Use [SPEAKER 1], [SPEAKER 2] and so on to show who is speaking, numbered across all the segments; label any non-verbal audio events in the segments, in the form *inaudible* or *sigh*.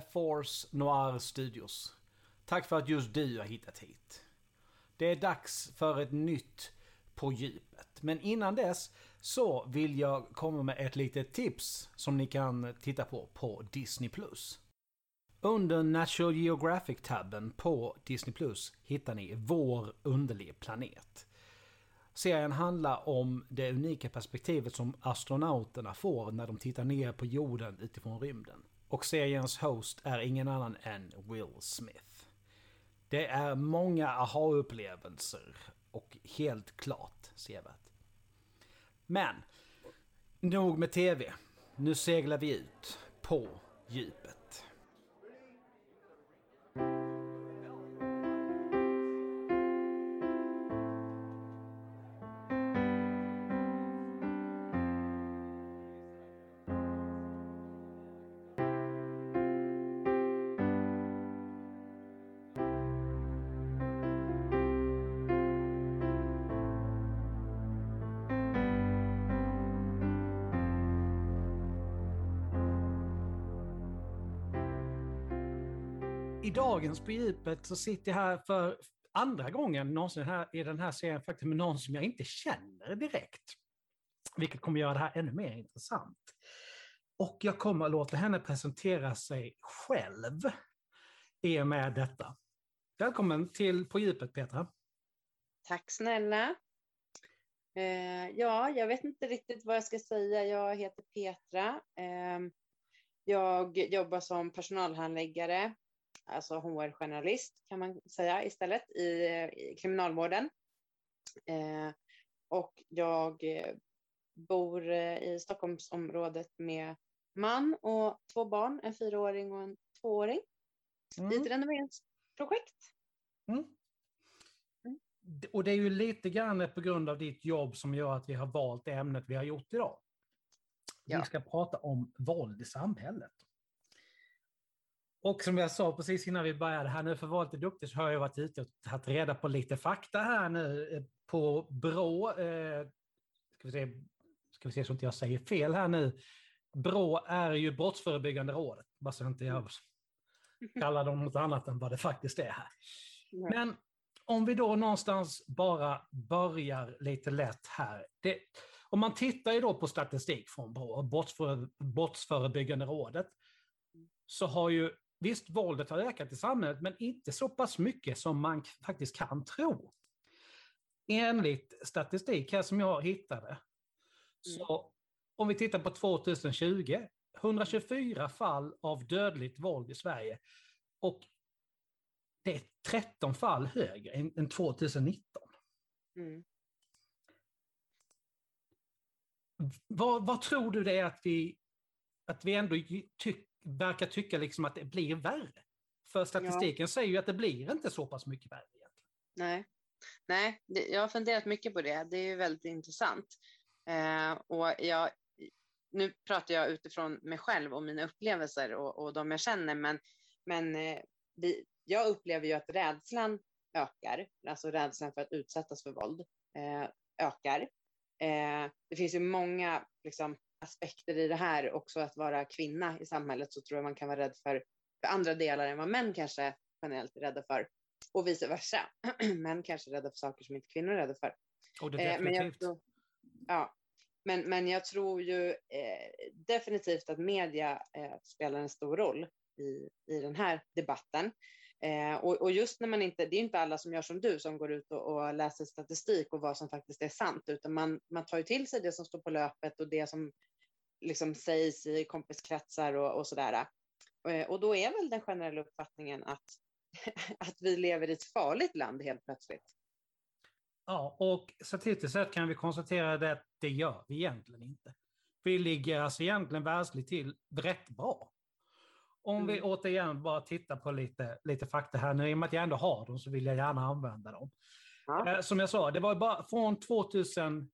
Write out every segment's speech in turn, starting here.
[SPEAKER 1] Force Noir Studios. Tack för att just du har hittat hit. Det är dags för ett nytt På djupet. Men innan dess så vill jag komma med ett litet tips som ni kan titta på på Disney+. Under Natural Geographic-tabben på Disney Plus hittar ni Vår underliga planet. Serien handlar om det unika perspektivet som astronauterna får när de tittar ner på jorden utifrån rymden. Och seriens host är ingen annan än Will Smith. Det är många aha-upplevelser och helt klart sevärt. Men, nog med TV. Nu seglar vi ut på djupet. I dagens På djupet så sitter jag här för andra gången någonsin här, i den här serien faktiskt med någon som jag inte känner direkt. Vilket kommer göra det här ännu mer intressant. Och jag kommer att låta henne presentera sig själv i och med detta. Välkommen till På djupet Petra.
[SPEAKER 2] Tack snälla. Eh, ja, jag vet inte riktigt vad jag ska säga. Jag heter Petra. Eh, jag jobbar som personalhandläggare alltså HR-generalist kan man säga istället i, i kriminalvården. Eh, och jag eh, bor eh, i Stockholmsområdet med man och två barn, en fyraåring och en tvååring. Mm. I ett renoveringsprojekt. Mm.
[SPEAKER 1] Mm. Och det är ju lite grann på grund av ditt jobb som gör att vi har valt ämnet vi har gjort idag. Ja. Vi ska prata om våld i samhället. Och som jag sa precis innan vi började här nu, för att vara lite duktig, så har jag varit ute och tagit reda på lite fakta här nu eh, på BRÅ. Eh, ska, vi se, ska vi se så inte jag säger fel här nu. BRÅ är ju Brottsförebyggande rådet, bara så inte jag kallar dem något annat än vad det faktiskt är här. Men om vi då någonstans bara börjar lite lätt här. Det, om man tittar ju då på statistik från BRÅ, Brottsförebyggande rådet, så har ju Visst, våldet har ökat i samhället, men inte så pass mycket som man faktiskt kan tro. Enligt statistik här som jag hittade, mm. så om vi tittar på 2020, 124 fall av dödligt våld i Sverige. Och det är 13 fall högre än, än 2019. Mm. Vad, vad, tror du det är att vi, att vi ändå tycker verkar tycka liksom att det blir värre. För statistiken ja. säger ju att det blir inte så pass mycket värre. Egentligen.
[SPEAKER 2] Nej, Nej det, jag har funderat mycket på det. Det är ju väldigt intressant. Eh, och jag, nu pratar jag utifrån mig själv och mina upplevelser och, och de jag känner, men, men eh, vi, jag upplever ju att rädslan ökar, alltså rädslan för att utsättas för våld eh, ökar. Eh, det finns ju många liksom, aspekter i det här också att vara kvinna i samhället så tror jag man kan vara rädd för, för andra delar än vad män kanske generellt är rädda för och vice versa. *clears throat* män kanske är rädda för saker som inte kvinnor är rädda för.
[SPEAKER 1] Det definitivt. Eh, men jag tror,
[SPEAKER 2] ja, men, men jag tror ju eh, definitivt att media eh, spelar en stor roll i, i den här debatten. Eh, och, och, just när man inte, det är inte alla som gör som du som går ut och, och, läser statistik och vad som faktiskt är sant, utan man, man tar ju till sig det som står på löpet och det som liksom sägs i kompiskretsar och, och sådär. Eh, och då är väl den generella uppfattningen att, *laughs* att vi lever i ett farligt land helt plötsligt.
[SPEAKER 1] Ja, och statistiskt sett kan vi konstatera att det gör vi egentligen inte. Vi ligger alltså egentligen världsligt till rätt bra. Om mm. vi återigen bara tittar på lite, lite fakta här nu, i och med att jag ändå har dem så vill jag gärna använda dem. Ja. Eh, som jag sa, det var bara från 2019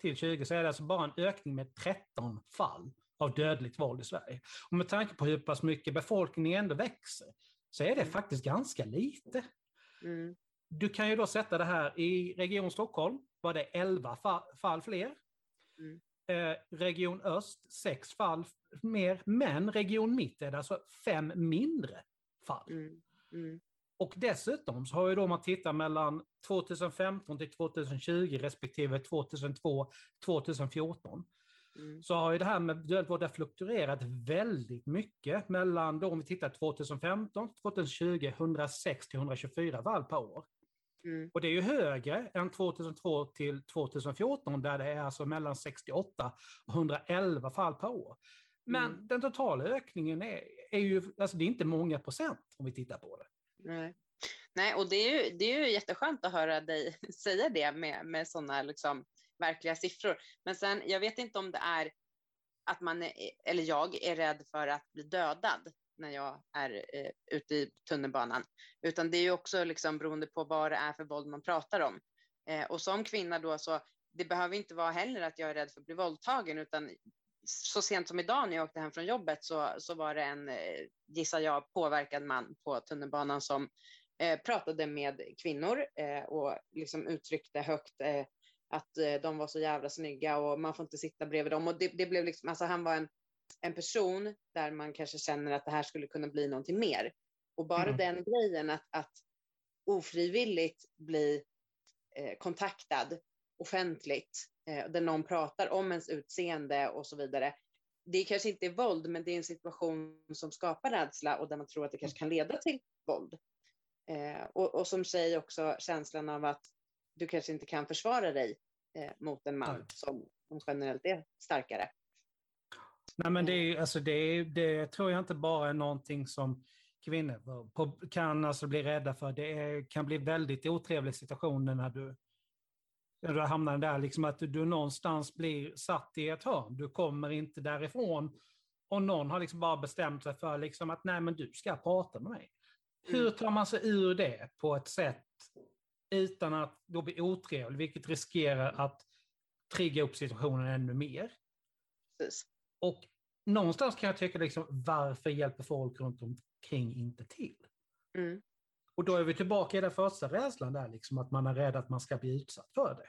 [SPEAKER 1] till 20 så är det alltså bara en ökning med 13 fall av dödligt våld i Sverige. Och med tanke på hur pass mycket befolkningen ändå växer så är det mm. faktiskt ganska lite. Mm. Du kan ju då sätta det här i Region Stockholm var det 11 fall, fler. Mm. Eh, region Öst, sex fall mer, men Region Mitt är det alltså fem mindre fall.
[SPEAKER 2] Mm. Mm.
[SPEAKER 1] Och dessutom så har ju då man tittat mellan 2015 till 2020 respektive 2002 2014
[SPEAKER 2] Mm.
[SPEAKER 1] så har ju det här med våld fluktuerat väldigt mycket mellan då om vi tittar 2015 2020 106 till 124 fall per år.
[SPEAKER 2] Mm.
[SPEAKER 1] Och det är ju högre än 2002 till 2014 där det är alltså mellan 68 och 111 fall per år. Men
[SPEAKER 2] Mm.
[SPEAKER 1] den totala ökningen är, är ju, alltså det är inte många procent om vi tittar på det.
[SPEAKER 2] Nej. Nej, och det är, ju, det är ju jätteskönt att höra dig *laughs* säga det med, med sådana liksom, verkliga siffror. Men sen, jag vet inte om det är att man, är, eller jag är rädd för att bli dödad när jag är eh, ute i tunnelbanan, utan det är ju också liksom beroende på vad det är för våld man pratar om. Eh, och som kvinna då så, det behöver inte vara heller att jag är rädd för att bli våldtagen, utan så sent som idag när jag åkte hem från jobbet så, så var det en, eh, gissar jag, påverkad man på tunnelbanan som eh, pratade med kvinnor eh, och liksom uttryckte högt eh, att eh, de var så jävla snygga och man får inte sitta bredvid dem. Och det, det blev liksom, alltså han var en, en person där man kanske känner att det här skulle kunna bli någonting mer. Och bara
[SPEAKER 1] Mm.
[SPEAKER 2] den grejen att, att ofrivilligt bli eh, kontaktad offentligt, eh, där någon pratar om ens utseende och så vidare. Det kanske inte är våld, men det är en situation som skapar rädsla och där man tror att det kanske kan leda till våld. Eh, och, och som säger också känslan av att du kanske inte kan försvara dig eh, mot en man som, som generellt är starkare.
[SPEAKER 1] Nej, men det, är, ju- alltså det, är- det tror jag inte bara är någonting som kvinnor kan alltså bli rädda för. Det är, kan bli väldigt otrevliga situationer när du, när du hamnar där, liksom att du, du någonstans blir satt i ett hörn. Du kommer inte därifrån och någon har liksom bara bestämt sig för liksom att nej, men du ska prata med mig. Hur
[SPEAKER 2] Mm.
[SPEAKER 1] tar man sig ur det på ett sätt utan att då bli otrevlig, vilket riskerar att trigga upp situationen ännu mer?
[SPEAKER 2] Precis.
[SPEAKER 1] Och någonstans kan jag tycka, liksom, varför hjälper folk runt omkring inte till?
[SPEAKER 2] Mm.
[SPEAKER 1] Och då är vi tillbaka i den första rädslan där, liksom, att man är rädd att man ska bli utsatt för det.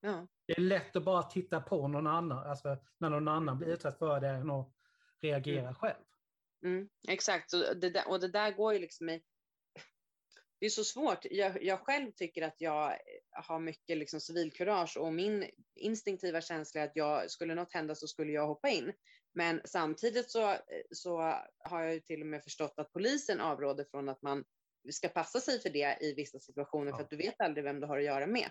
[SPEAKER 2] Ja.
[SPEAKER 1] Det är lätt att bara titta på någon annan, alltså när någon annan blir utsatt för det, än att reagera själv.
[SPEAKER 2] Mm, exakt, och det, där, och det där går ju liksom i... Det är så svårt. Jag, jag själv tycker att jag har mycket liksom civilkurage och min instinktiva känsla är att jag, skulle något hända så skulle jag hoppa in. Men samtidigt så, så har jag ju till och med förstått att polisen avråder från att man ska passa sig för det i vissa situationer
[SPEAKER 1] Ja.
[SPEAKER 2] för att du vet aldrig vem du har att göra med.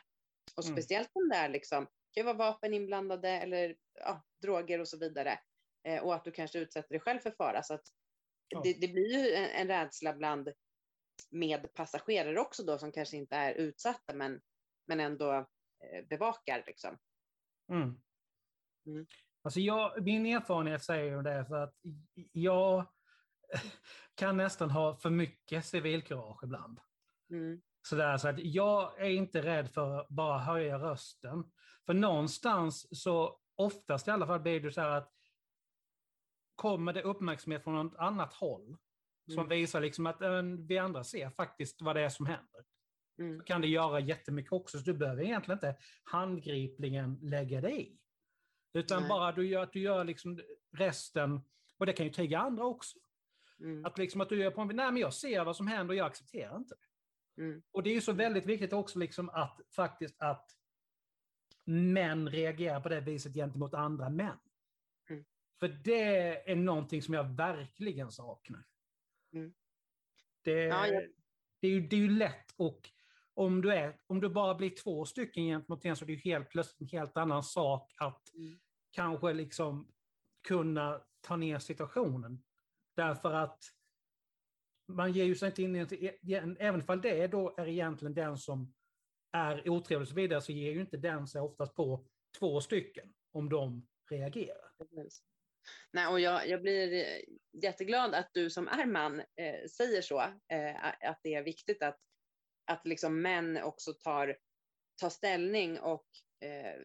[SPEAKER 2] Och
[SPEAKER 1] Mm.
[SPEAKER 2] speciellt om det är liksom, kan vara vapen inblandade eller ja, droger och så vidare. Eh, och att du kanske utsätter dig själv för fara. Så att
[SPEAKER 1] Ja.
[SPEAKER 2] det, det blir ju en, en rädsla bland med passagerare också då som kanske inte är utsatta men, men ändå eh, bevakar liksom.
[SPEAKER 1] Mm.
[SPEAKER 2] Mm.
[SPEAKER 1] Alltså jag, min erfarenhet säger ju det, för att jag *laughs* kan nästan ha för mycket civilkurage ibland.
[SPEAKER 2] Mm.
[SPEAKER 1] Sådär, så att jag är inte rädd för att bara höja rösten. För någonstans så, oftast i alla fall, blir det så här att kommer det uppmärksamhet från något annat håll som
[SPEAKER 2] Mm.
[SPEAKER 1] visar liksom att äh, vi andra ser faktiskt vad det är som händer.
[SPEAKER 2] Mm.
[SPEAKER 1] Så kan det göra jättemycket också, så du behöver egentligen inte handgripligen lägga dig i. Utan
[SPEAKER 2] Nej.
[SPEAKER 1] bara du gör, att du gör liksom resten, och det kan ju trigga andra också.
[SPEAKER 2] Mm.
[SPEAKER 1] Att, liksom att du gör på en, nej men jag ser vad som händer och jag accepterar inte det.
[SPEAKER 2] Mm.
[SPEAKER 1] Och det är ju så väldigt viktigt också liksom att faktiskt att män reagerar på det viset gentemot andra män.
[SPEAKER 2] Mm.
[SPEAKER 1] För det är någonting som jag verkligen saknar.
[SPEAKER 2] Mm.
[SPEAKER 1] Det,
[SPEAKER 2] Ja, jag-
[SPEAKER 1] det, är ju, det är ju lätt och om du, är, om du bara blir två stycken gentemot en så är det ju helt plötsligt en helt annan sak att
[SPEAKER 2] Mm.
[SPEAKER 1] kanske liksom kunna ta ner situationen. Därför att man ger ju sig inte in i, en- även om det då är egentligen den som är otrevlig och så vidare, så ger ju inte den sig oftast på två stycken om de reagerar.
[SPEAKER 2] Precis. Nej, och jag, jag blir eh, jätteglad att du som är man eh, säger så, eh, att det är viktigt att, att liksom män också tar, tar ställning och eh,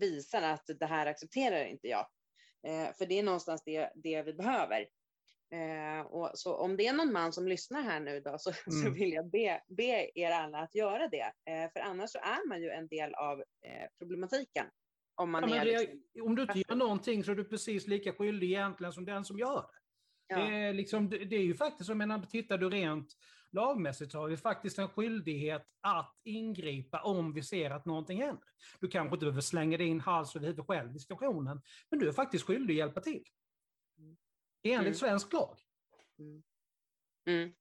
[SPEAKER 2] visar att det här accepterar inte jag. Eh, för det är någonstans det, det vi behöver. Eh, och så om det är någon man som lyssnar här nu då, så, *laughs* så
[SPEAKER 1] Mm.
[SPEAKER 2] vill jag be, be er alla att göra det. För annars så är man ju en del av problematiken. Om, man
[SPEAKER 1] ja,
[SPEAKER 2] är, liksom...
[SPEAKER 1] om du inte gör någonting så är du precis lika skyldig egentligen som den som gör det. Ja. Det, är liksom, det, det är ju faktiskt, jag menar, tittar du rent lagmässigt så har vi faktiskt en skyldighet att ingripa om vi ser att någonting händer. Du kanske inte behöver slänga din hals över huvudet själv i situationen, men du är faktiskt skyldig att hjälpa till. Mm. Enligt mm. svensk lag.
[SPEAKER 2] Mm. Mm.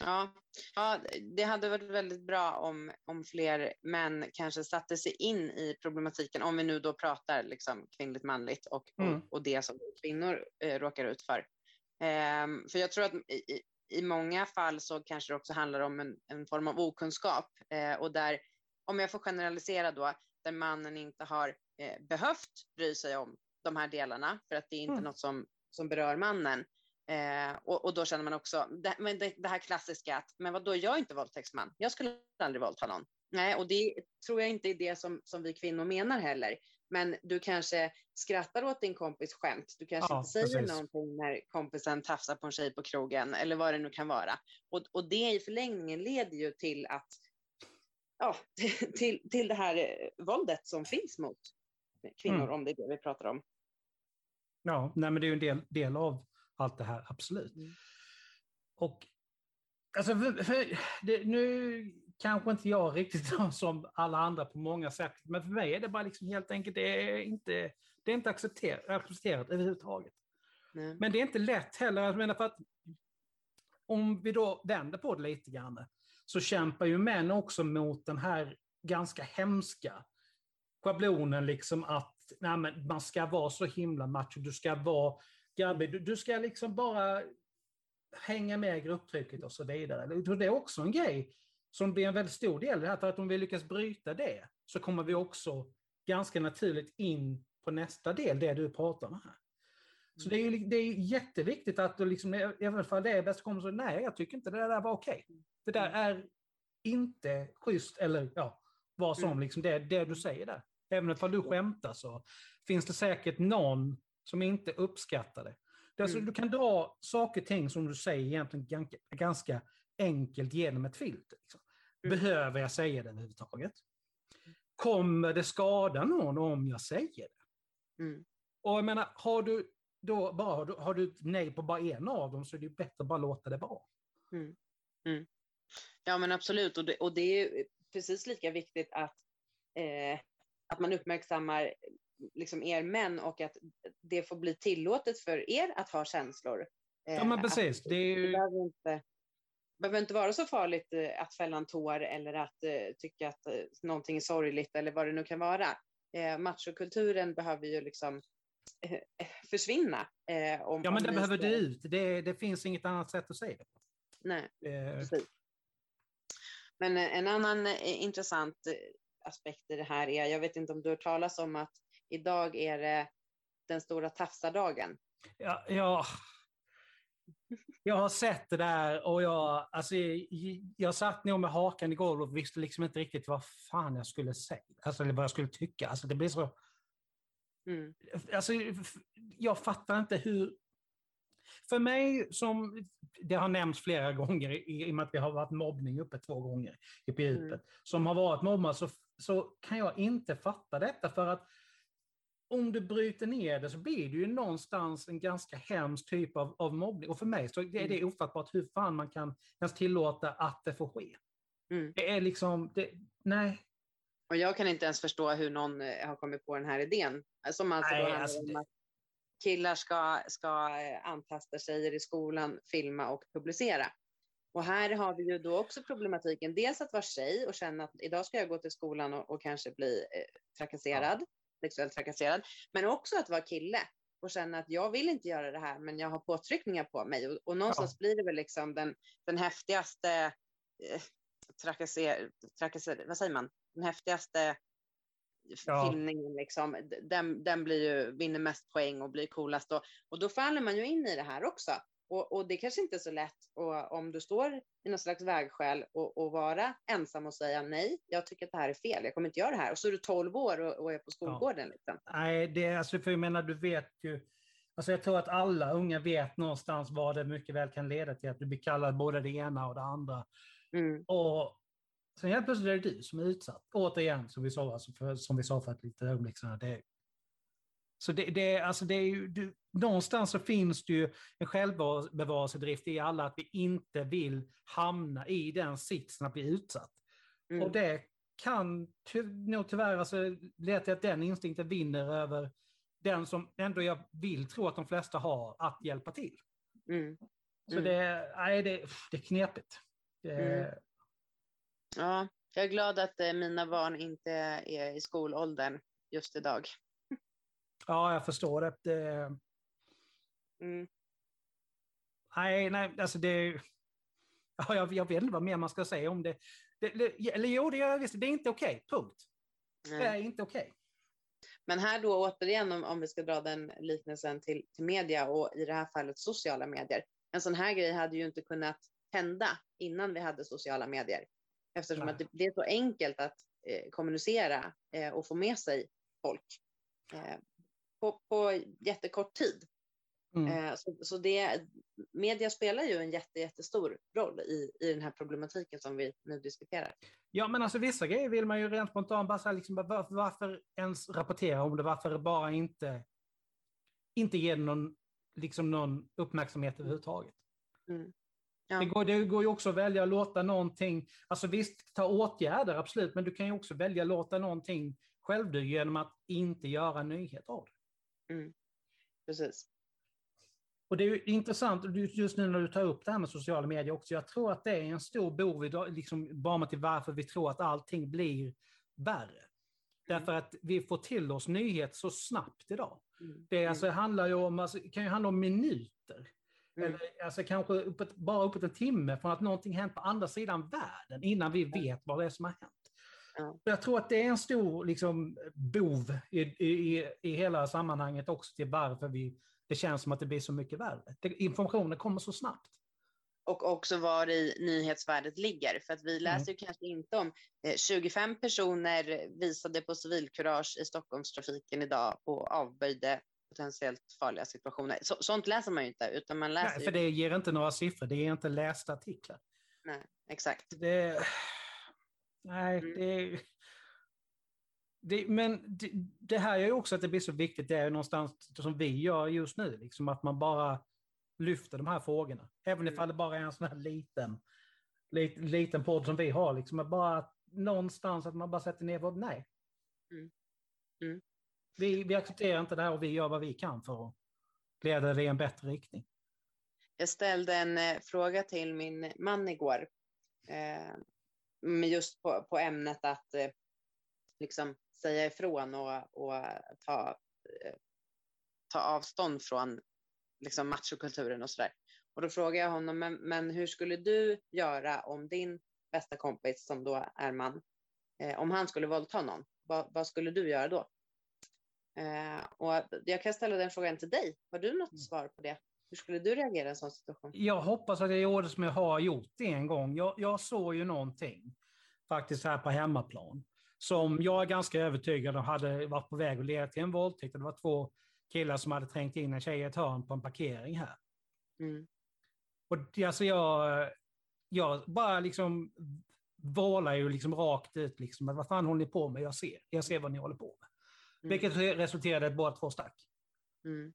[SPEAKER 2] Ja, ja, det hade varit väldigt bra om, om fler män kanske satte sig in i problematiken, om vi nu då pratar liksom kvinnligt manligt och, mm. och, och, det som kvinnor eh, råkar ut för. Eh, för jag tror att i, i många fall så kanske det också handlar om en, en form av okunskap eh, och där, om jag får generalisera då, där mannen inte har eh, behövt bry sig om de här delarna för att det är inte mm. något som, som berör mannen. Eh, och, och, då känner man också, det, men det, det, här klassiska att, men vad då, jag är inte våldtäktsman, jag skulle aldrig våldta någon. Nej, och det tror jag inte är det som, som vi kvinnor menar heller. Men du kanske skrattar åt din kompis skämt. Du kanske ja, inte säger precis. någonting när kompisen tafsar på en tjej på krogen eller vad det nu kan vara. Och, och det i förlängningen leder ju till att ja, *laughs* till, till det här eh, våldet som finns mot kvinnor, mm. om det är det vi pratar om.
[SPEAKER 1] Ja, nej, men det är ju en del, del av allt det här, absolut. Mm. Och alltså, för, för det, nu kanske inte jag riktigt *laughs* som alla andra på många sätt, men för mig är det bara liksom helt enkelt, det är inte, det är inte accepterat, accepterat överhuvudtaget. Nej. Men det är inte lätt heller, jag menar för att om vi då vänder på det lite grann, så kämpar ju män också mot den här ganska hemska schablonen liksom att nej, man ska vara så himla macho, du ska vara grabbig, du, du ska liksom bara hänga med i grupptrycket och så vidare. Det är också en grej som blir en väldigt stor del i det här, för att om vi lyckas bryta det så kommer vi också ganska naturligt in på nästa del, det du pratar om här. Så det är, ju, det är jätteviktigt att du liksom, alla fall det är bäst kommer så, nej, jag tycker inte det där var okej. Det där är inte schysst, eller ja, vad som mm. liksom det, det du säger där. Även om du skämtar så finns det säkert någon som inte uppskattar det. det alltså, mm. Du kan dra saker och ting som du säger egentligen ganska, ganska enkelt genom ett filter. Liksom. Mm. Behöver jag säga det överhuvudtaget? Kommer det skada någon om jag säger det? Mm. Och jag menar, har du då bara har du, du nej på bara en av dem så är det bättre att bara låta det vara. Mm.
[SPEAKER 2] Mm. Ja men absolut och det, och det är precis lika viktigt att, eh, att man uppmärksammar liksom er män och att det får bli tillåtet för er att ha känslor.
[SPEAKER 1] Eh, ja men precis. Att, det, ju... det
[SPEAKER 2] behöver inte, behöver inte vara så farligt eh, att fälla en tår eller att eh, tycka att eh, någonting är sorgligt eller vad det nu kan vara. Eh, machokulturen behöver ju liksom eh, försvinna.
[SPEAKER 1] Eh, om, ja, men det behöver det ut. Det, det finns inget annat sätt att säga det.
[SPEAKER 2] Nej, precis. Men en annan intressant aspekt i det här är, jag vet inte om du har hört talas om att idag är det den stora tafsardagen.
[SPEAKER 1] Ja, ja, jag har sett det där och jag, alltså, jag satt nog med hakan i golvet och visste liksom inte riktigt vad fan jag skulle säga, alltså vad jag skulle tycka. Alltså det blir så... Mm. Alltså, jag fattar inte hur... För mig, som det har nämnts flera gånger i, i och med att vi har varit mobbning uppe två gånger i djupet, mm. som har varit mobbad, så, så kan jag inte fatta detta för att om du bryter ner det så blir det ju någonstans en ganska hemsk typ av, av mobbning. Och för mig så är det mm. ofattbart hur fan man kan ens tillåta att det får ske. Mm. Det är liksom, det, nej.
[SPEAKER 2] Och jag kan inte ens förstå hur någon eh, har kommit på den här idén. Som alltså nej, alltså att killar ska, ska eh, antasta tjejer i skolan, filma och publicera. Och här har vi ju då också problematiken, dels att vara tjej och känna att idag ska jag gå till skolan och, och kanske bli eh, trakasserad. Ja sexuellt trakasserad, men också att vara kille och känna att jag vill inte göra det här, men jag har påtryckningar på mig och, och någonstans ja. blir det väl liksom den, den häftigaste eh, trakasser, trakasser, vad säger man, den häftigaste ja. filmningen liksom, den, den blir ju, vinner mest poäng och blir coolast och, och då faller man ju in i det här också. Och, och, det kanske inte är så lätt och, om du står i någon slags vägskäl och, och, vara ensam och säga nej, jag tycker att det här är fel, jag kommer inte göra det här. Och så är du 12 år och, och är på skolgården. Ja. Liksom.
[SPEAKER 1] Nej, det alltså, för jag menar, du vet ju, alltså jag tror att alla unga vet någonstans vad det mycket väl kan leda till, att du blir kallad både det ena och det andra. Mm. Och Sen helt plötsligt är det du som är utsatt. Återigen, som vi sa, alltså för, som vi sa för ett litet ögonblick sedan. Det, så det, det, alltså det är ju, du, någonstans så finns det ju en självbevarelsedrift i alla att vi inte vill hamna i den sitsen att bli utsatt. Mm. Och det kan ty, nog tyvärr alltså, leda till att den instinkten vinner över den som ändå jag vill tro att de flesta har, att hjälpa till. Mm. Så mm. det, nej, det, det är knepigt. Det, mm.
[SPEAKER 2] Ja, jag är glad att eh, mina barn inte är i skolåldern just idag.
[SPEAKER 1] Ja, jag förstår det. det... Mm. Nej, nej, alltså det... Ja, jag, jag vet inte vad mer man ska säga om det. det, det eller jo, det är, det är inte okej, okay, punkt. Nej. Det är inte okej. Okay.
[SPEAKER 2] Men här då återigen, om, om vi ska dra den liknelsen till, till media och i det här fallet sociala medier. En sån här grej hade ju inte kunnat hända innan vi hade sociala medier. Eftersom att det, det, är så enkelt att eh, kommunicera eh, och få med sig folk eh, på, på jättekort tid. Mm. Eh, så, så det, media spelar ju en jätte, jättestor roll i, i den här problematiken som vi nu diskuterar.
[SPEAKER 1] Ja, men alltså vissa grejer vill man ju rent spontant bara säga, liksom, varför, varför ens rapportera om det? Varför bara inte, inte ge någon, liksom någon uppmärksamhet överhuvudtaget? Mm. Ja. Det, går, det går ju också att välja att låta någonting, alltså visst, ta åtgärder, absolut, men du kan ju också välja att låta någonting självdö genom att inte göra nyhet av det.
[SPEAKER 2] Mm. Precis.
[SPEAKER 1] Och det är intressant just nu när du tar upp det här med sociala medier också. Jag tror att det är en stor bov i liksom, bara till varför vi tror att allting blir värre. Mm. Därför att vi får till oss nyheter så snabbt idag. Mm. Det alltså, handlar ju om, alltså, kan ju handla om minuter. Mm. Eller alltså, kanske uppåt, bara uppåt en timme från att någonting hänt på andra sidan världen innan vi vet vad det är som har hänt. Ja. Jag tror att det är en stor liksom, bov i, i, i hela sammanhanget också till varför vi det känns som att det blir så mycket värre. informationen kommer så snabbt.
[SPEAKER 2] Och också var i nyhetsvärdet ligger. För att vi mm. läser mm. ju kanske inte om eh, 25 personer visade på civilkurage i Stockholmstrafiken idag och avböjde potentiellt farliga situationer. Så, sånt läser man ju inte, utan man läser
[SPEAKER 1] Nej, för det ger inte några siffror, det ger inte lästa artiklar.
[SPEAKER 2] Nej, exakt.
[SPEAKER 1] Det... Nej, mm. det... Det, men det, det, här gör ju också att det blir så viktigt, det är någonstans som vi gör just nu, liksom att man bara lyfter de här frågorna. Även mm. ifall det bara är en sån här liten, liten, liten podd som vi har, liksom att bara någonstans att man bara sätter ner vad nej. Mm. Mm. Vi, vi accepterar inte det här och vi gör vad vi kan för att leda det i en bättre riktning.
[SPEAKER 2] Jag ställde en eh, fråga till min man igår, eh, just på, på ämnet att eh, liksom säga ifrån och, och ta, eh, ta avstånd från liksom machokulturen och sådär. Och då frågade jag honom, men, men hur skulle du göra om din bästa kompis, som då är man, eh, om han skulle våldta någon? Vad, vad skulle du göra då? Eh, och jag kan ställa den frågan till dig. Har du något mm. svar på det? Hur skulle du reagera i en sån situation?
[SPEAKER 1] Jag hoppas att jag gjorde som jag har gjort det en gång. Jag, jag såg ju någonting faktiskt här på hemmaplan som jag är ganska övertygad om hade varit på väg att leda till en våldtäkt. Det var två killar som hade trängt in en tjej i ett hörn på en parkering här. Mm. Och alltså jag, jag bara liksom vålar ju liksom rakt ut, liksom, vad fan håller ni på med? Jag ser, jag ser vad ni håller på med. Mm. Vilket resulterade i att båda två stack. Mm.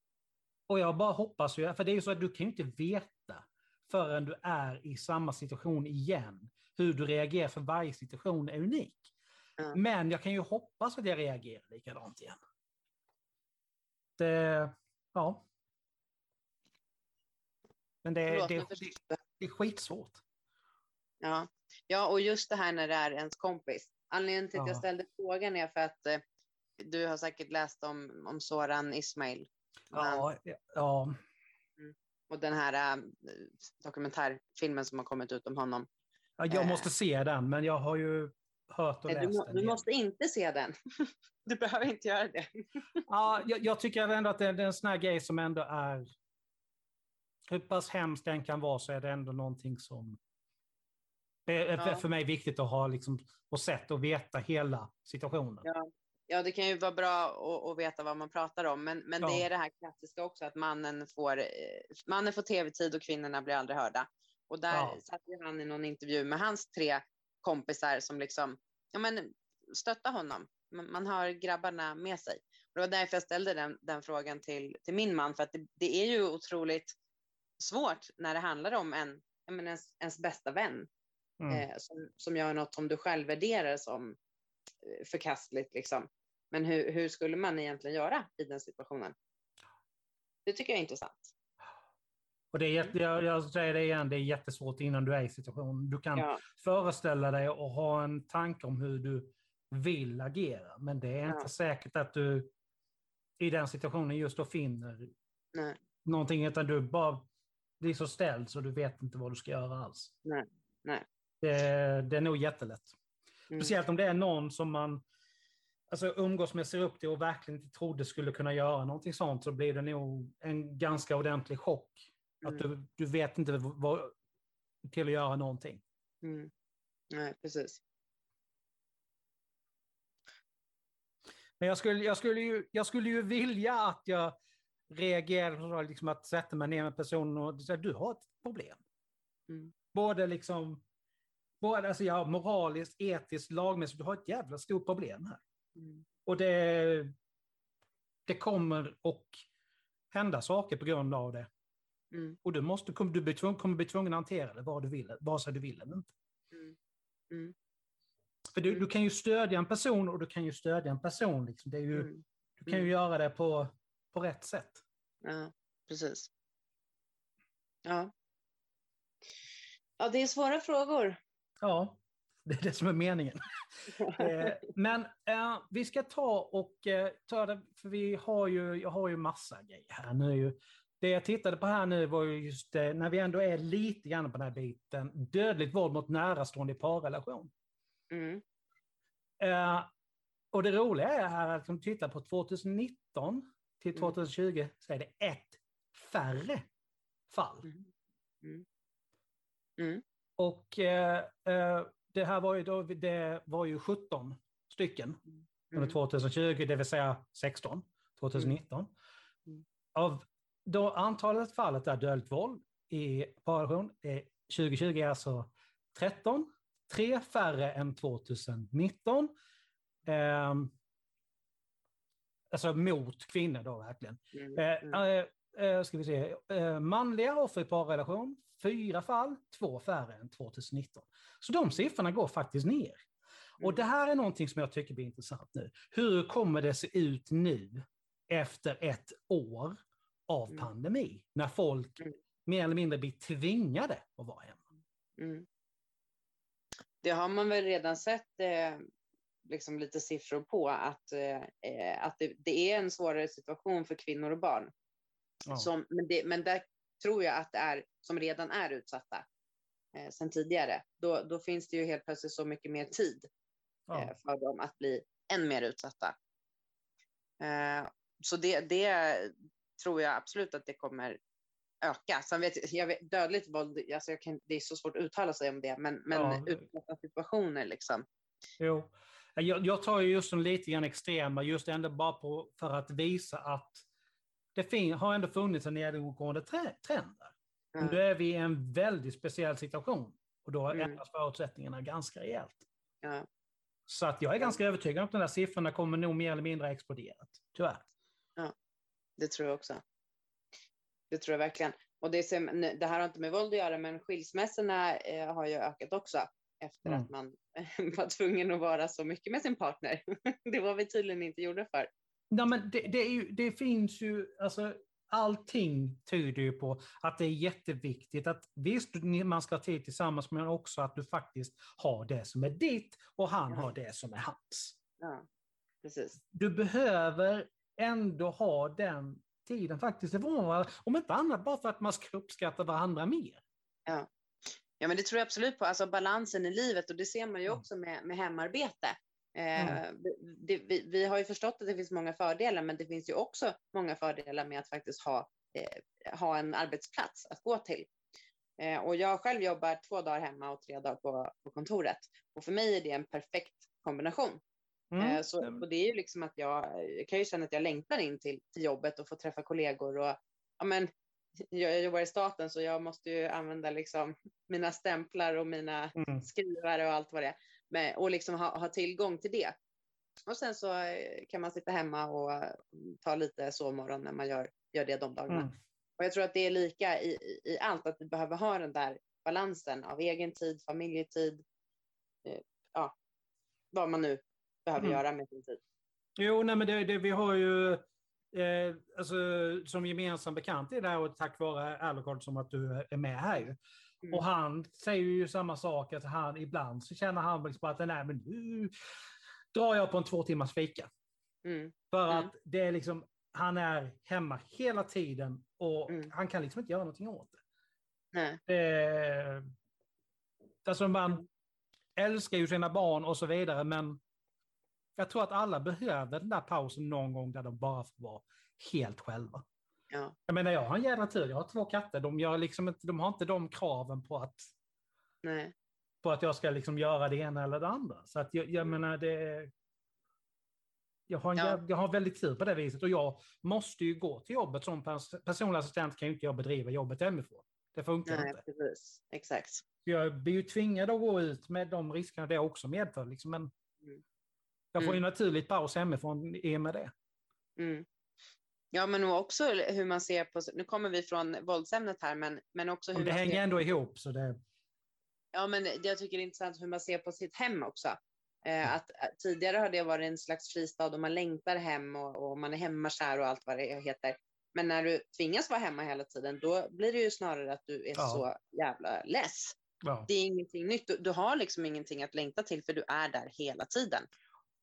[SPEAKER 1] Och jag bara hoppas ju, för det är ju så att du kan ju inte veta förrän du är i samma situation igen, hur du reagerar för varje situation är unik. Mm. Men jag kan ju hoppas att jag reagerar likadant igen. Det, ja. Men det, Förlåt, det, det, det är skitsvårt.
[SPEAKER 2] Ja. ja, och just det här när det är ens kompis. Anledningen till att ja. jag ställde frågan är för att eh, du har säkert läst om, om Soran Ismail.
[SPEAKER 1] Ja, ja.
[SPEAKER 2] Mm. Och den här äh, dokumentärfilmen som har kommit ut om honom.
[SPEAKER 1] Ja, jag måste se den, men jag har ju hört och
[SPEAKER 2] Nej,
[SPEAKER 1] läst
[SPEAKER 2] du, du måste inte se den. *laughs* du behöver inte göra det. *laughs*
[SPEAKER 1] ja, jag, jag, tycker ändå att det, det är en sån här grej som ändå är... Hur pass hemskt den kan vara så är det ändå någonting som... Det är ja. för mig viktigt att ha liksom, och sett och veta hela situationen.
[SPEAKER 2] Ja. Ja, det kan ju vara bra att, att veta vad man pratar om, men, men ja. det är det här klassiska också att mannen får, eh, mannen får tv-tid och kvinnorna blir aldrig hörda. Och där ja. satt han i någon intervju med hans tre kompisar som liksom, ja men stötta honom. Man har grabbarna med sig. Och det var därför jag ställde den, den frågan till, till min man, för att det, det, är ju otroligt svårt när det handlar om en, menar, ens, ens bästa vän mm. eh, som, som gör något som du själv värderar som eh, förkastligt. Liksom. Men hur, hur skulle man egentligen göra i den situationen? Det tycker jag är intressant.
[SPEAKER 1] Och det är, jag, jag säger det igen, det är jättesvårt innan du är i situationen. Du kan ja. föreställa dig och ha en tanke om hur du vill agera, men det är ja. inte säkert att du i den situationen just då finner Nej. någonting, utan du bara blir så ställd så du vet inte vad du ska göra alls.
[SPEAKER 2] Nej. Nej.
[SPEAKER 1] Det, det är nog jättelätt. Mm. Speciellt om det är någon som man alltså, umgås med, ser upp till och verkligen inte trodde skulle kunna göra någonting sånt, så blir det nog en ganska ordentlig chock. Mm. Att du, du vet inte vad, till att göra någonting.
[SPEAKER 2] Mm. Nej, precis.
[SPEAKER 1] Men jag skulle, jag, skulle ju, jag skulle ju vilja att jag reagerade, liksom att sätta mig ner med personen och säga du har ett problem. Mm. Både liksom, både, alltså ja, moraliskt, etiskt, lagmässigt, du har ett jävla stort problem här. Mm. Och det, det kommer att hända saker på grund av det. Mm. Och du, måste, du bli tvungen, kommer bli tvungen att hantera det vad du vill, vare sig du vill eller inte. Mm. mm. För du, du, kan ju stödja en person och du kan ju stödja en person. Liksom. Det är ju, mm. Du kan ju mm. göra det på, på rätt sätt.
[SPEAKER 2] Ja, precis. Ja. Ja, det är svåra frågor.
[SPEAKER 1] Ja, *laughs* det är det som är meningen. *laughs* Eh, men eh, vi ska ta och eh, ta det, för vi har ju, jag har ju massa grejer här nu. Det jag tittade på här nu var ju just eh, när vi ändå är lite grann på den här biten, dödligt våld mot närastående i parrelation. Mm. Eh, och det roliga är här att om du tittar på 2019 till 2020 mm. så är det ett färre fall. Mm. Mm. mm. Och eh, eh, det här var ju, då, det var ju 17 stycken mm. under 2020, det vill säga 16 2019. Mm. Av då antalet fallet där dödligt våld i parrelation 2020 är alltså 13 tre färre än 2019. Eh, alltså mot kvinnor då verkligen. Mm, eh, mm. Eh, ska vi se. Eh, manliga offer i parrelation, fyra fall, två färre än 2019. Så de siffrorna går faktiskt ner. Mm. Och det här är någonting som jag tycker blir intressant nu. Hur kommer det se ut nu efter ett år av mm. pandemi? När folk mm. mer eller mindre blir tvingade att vara hemma. Mm
[SPEAKER 2] det har man väl redan sett eh, liksom lite siffror på att, eh, att det, det, är en svårare situation för kvinnor och barn. Ja. Som, men, det, men där tror jag att det är som redan är utsatta eh, sedan tidigare. Då, då finns det ju helt plötsligt så mycket mer tid ja. eh, för dem att bli än mer utsatta. Eh, så det, det tror jag absolut att det kommer öka. Sen vet jag, vet, dödligt våld, alltså jag kan, det är så svårt att uttala sig om det, men, men ja. utsatta situationer liksom.
[SPEAKER 1] Jo, jag, jag tar ju just som lite grann extrema, just ändå bara på, för att visa att det har ändå funnits en nedåtgående trend. Mm. Nu är vi i en väldigt speciell situation och då mm. ändras förutsättningarna ganska rejält. Ja. Så att jag är ganska övertygad om att de där siffrorna kommer nog mer eller mindre exploderat, tyvärr.
[SPEAKER 2] Ja, det tror jag också. Det tror jag verkligen. Och det, det här har inte med våld att göra, men skilsmässorna eh, har ju ökat också efter mm. att man *laughs* var tvungen att vara så mycket med sin partner. *laughs* det var vi tydligen inte gjorda för.
[SPEAKER 1] Nej, men det, det, ju, det finns ju, alltså, allting tyder ju på att det är jätteviktigt att visst, man ska ha tid tillsammans, men också att du faktiskt har det som är ditt och han ja. har det som är hans.
[SPEAKER 2] Ja, precis.
[SPEAKER 1] Du behöver ändå ha den tiden faktiskt ifrån varandra. Om inte annat bara för att man ska uppskatta varandra mer.
[SPEAKER 2] Ja. ja, men det tror jag absolut på. Alltså balansen i livet och det ser man ju också med, med hemarbete. Mm. det, vi, vi, har ju förstått att det finns många fördelar, men det finns ju också många fördelar med att faktiskt ha, eh, ha en arbetsplats att gå till. Eh, och jag själv jobbar två dagar hemma och tre dagar på, på kontoret. Och för mig är det en perfekt kombination. Mm. Eh, så, och det är ju liksom att jag, jag kan ju känna att jag längtar in till, till jobbet och få träffa kollegor och ja, men, jag jobbar i staten så jag måste ju använda liksom mina stämplar och mina
[SPEAKER 1] Mm.
[SPEAKER 2] skrivare och allt vad det är. Men, och liksom ha, ha tillgång till det. Och sen så eh, kan man sitta hemma och eh, ta lite sovmorgon när man gör, gör det de dagarna.
[SPEAKER 1] Mm.
[SPEAKER 2] Och jag tror att det är lika i, i- i allt, att vi behöver ha den där balansen av egen tid, familjetid, eh, ja, vad man nu behöver
[SPEAKER 1] Mm.
[SPEAKER 2] göra med sin tid.
[SPEAKER 1] Jo, nej, men det, det, vi har ju eh, alltså, som gemensam bekant i det här och tack vare Alucard som att du är med här ju.
[SPEAKER 2] Mm.
[SPEAKER 1] Och han säger ju samma sak, att han ibland så känner han liksom att nej, men nu drar jag på en två timmars fika.
[SPEAKER 2] Mm.
[SPEAKER 1] För
[SPEAKER 2] Mm.
[SPEAKER 1] att det är liksom, han är hemma hela tiden och
[SPEAKER 2] Mm.
[SPEAKER 1] han kan liksom inte göra någonting åt det.
[SPEAKER 2] Nej.
[SPEAKER 1] det alltså man älskar ju sina barn och så vidare, men jag tror att alla behöver den där pausen någon gång där de bara får vara helt själva.
[SPEAKER 2] Ja.
[SPEAKER 1] Jag menar, jag har en jävla tur. Jag har två katter. De, gör liksom inte, de har inte de kraven på att,
[SPEAKER 2] Nej.
[SPEAKER 1] på att jag ska liksom göra det ena eller det andra. Så att jag, jag
[SPEAKER 2] Mm.
[SPEAKER 1] menar, det... Jag har, en,
[SPEAKER 2] Ja.
[SPEAKER 1] jag, jag har väldigt tur på det viset och jag måste ju gå till jobbet som pers personlig assistent kan ju inte jag bedriva jobbet hemifrån. Det funkar
[SPEAKER 2] Nej,
[SPEAKER 1] inte.
[SPEAKER 2] precis. Exakt.
[SPEAKER 1] Jag blir ju tvingad att gå ut med de riskerna det också medför. Liksom. Men
[SPEAKER 2] Mm.
[SPEAKER 1] jag får ju
[SPEAKER 2] Mm.
[SPEAKER 1] naturligt paus hemifrån i och med det.
[SPEAKER 2] Mm. Ja, men också hur man ser på, nu kommer vi från våldsämnet här, men, men också hur
[SPEAKER 1] Och det hänger
[SPEAKER 2] ser,
[SPEAKER 1] ändå ihop. Så det,
[SPEAKER 2] ja, men jag tycker det är intressant hur man ser på sitt hem också. Eh, att, att tidigare har det varit en slags fristad och man längtar hem och, och man är hemmakär och allt vad det heter. Men när du tvingas vara hemma hela tiden, då blir det ju snarare att du är
[SPEAKER 1] Ja.
[SPEAKER 2] så jävla less.
[SPEAKER 1] ja.
[SPEAKER 2] Det är ingenting nytt. Du, du har liksom ingenting att längta till för du är där hela tiden.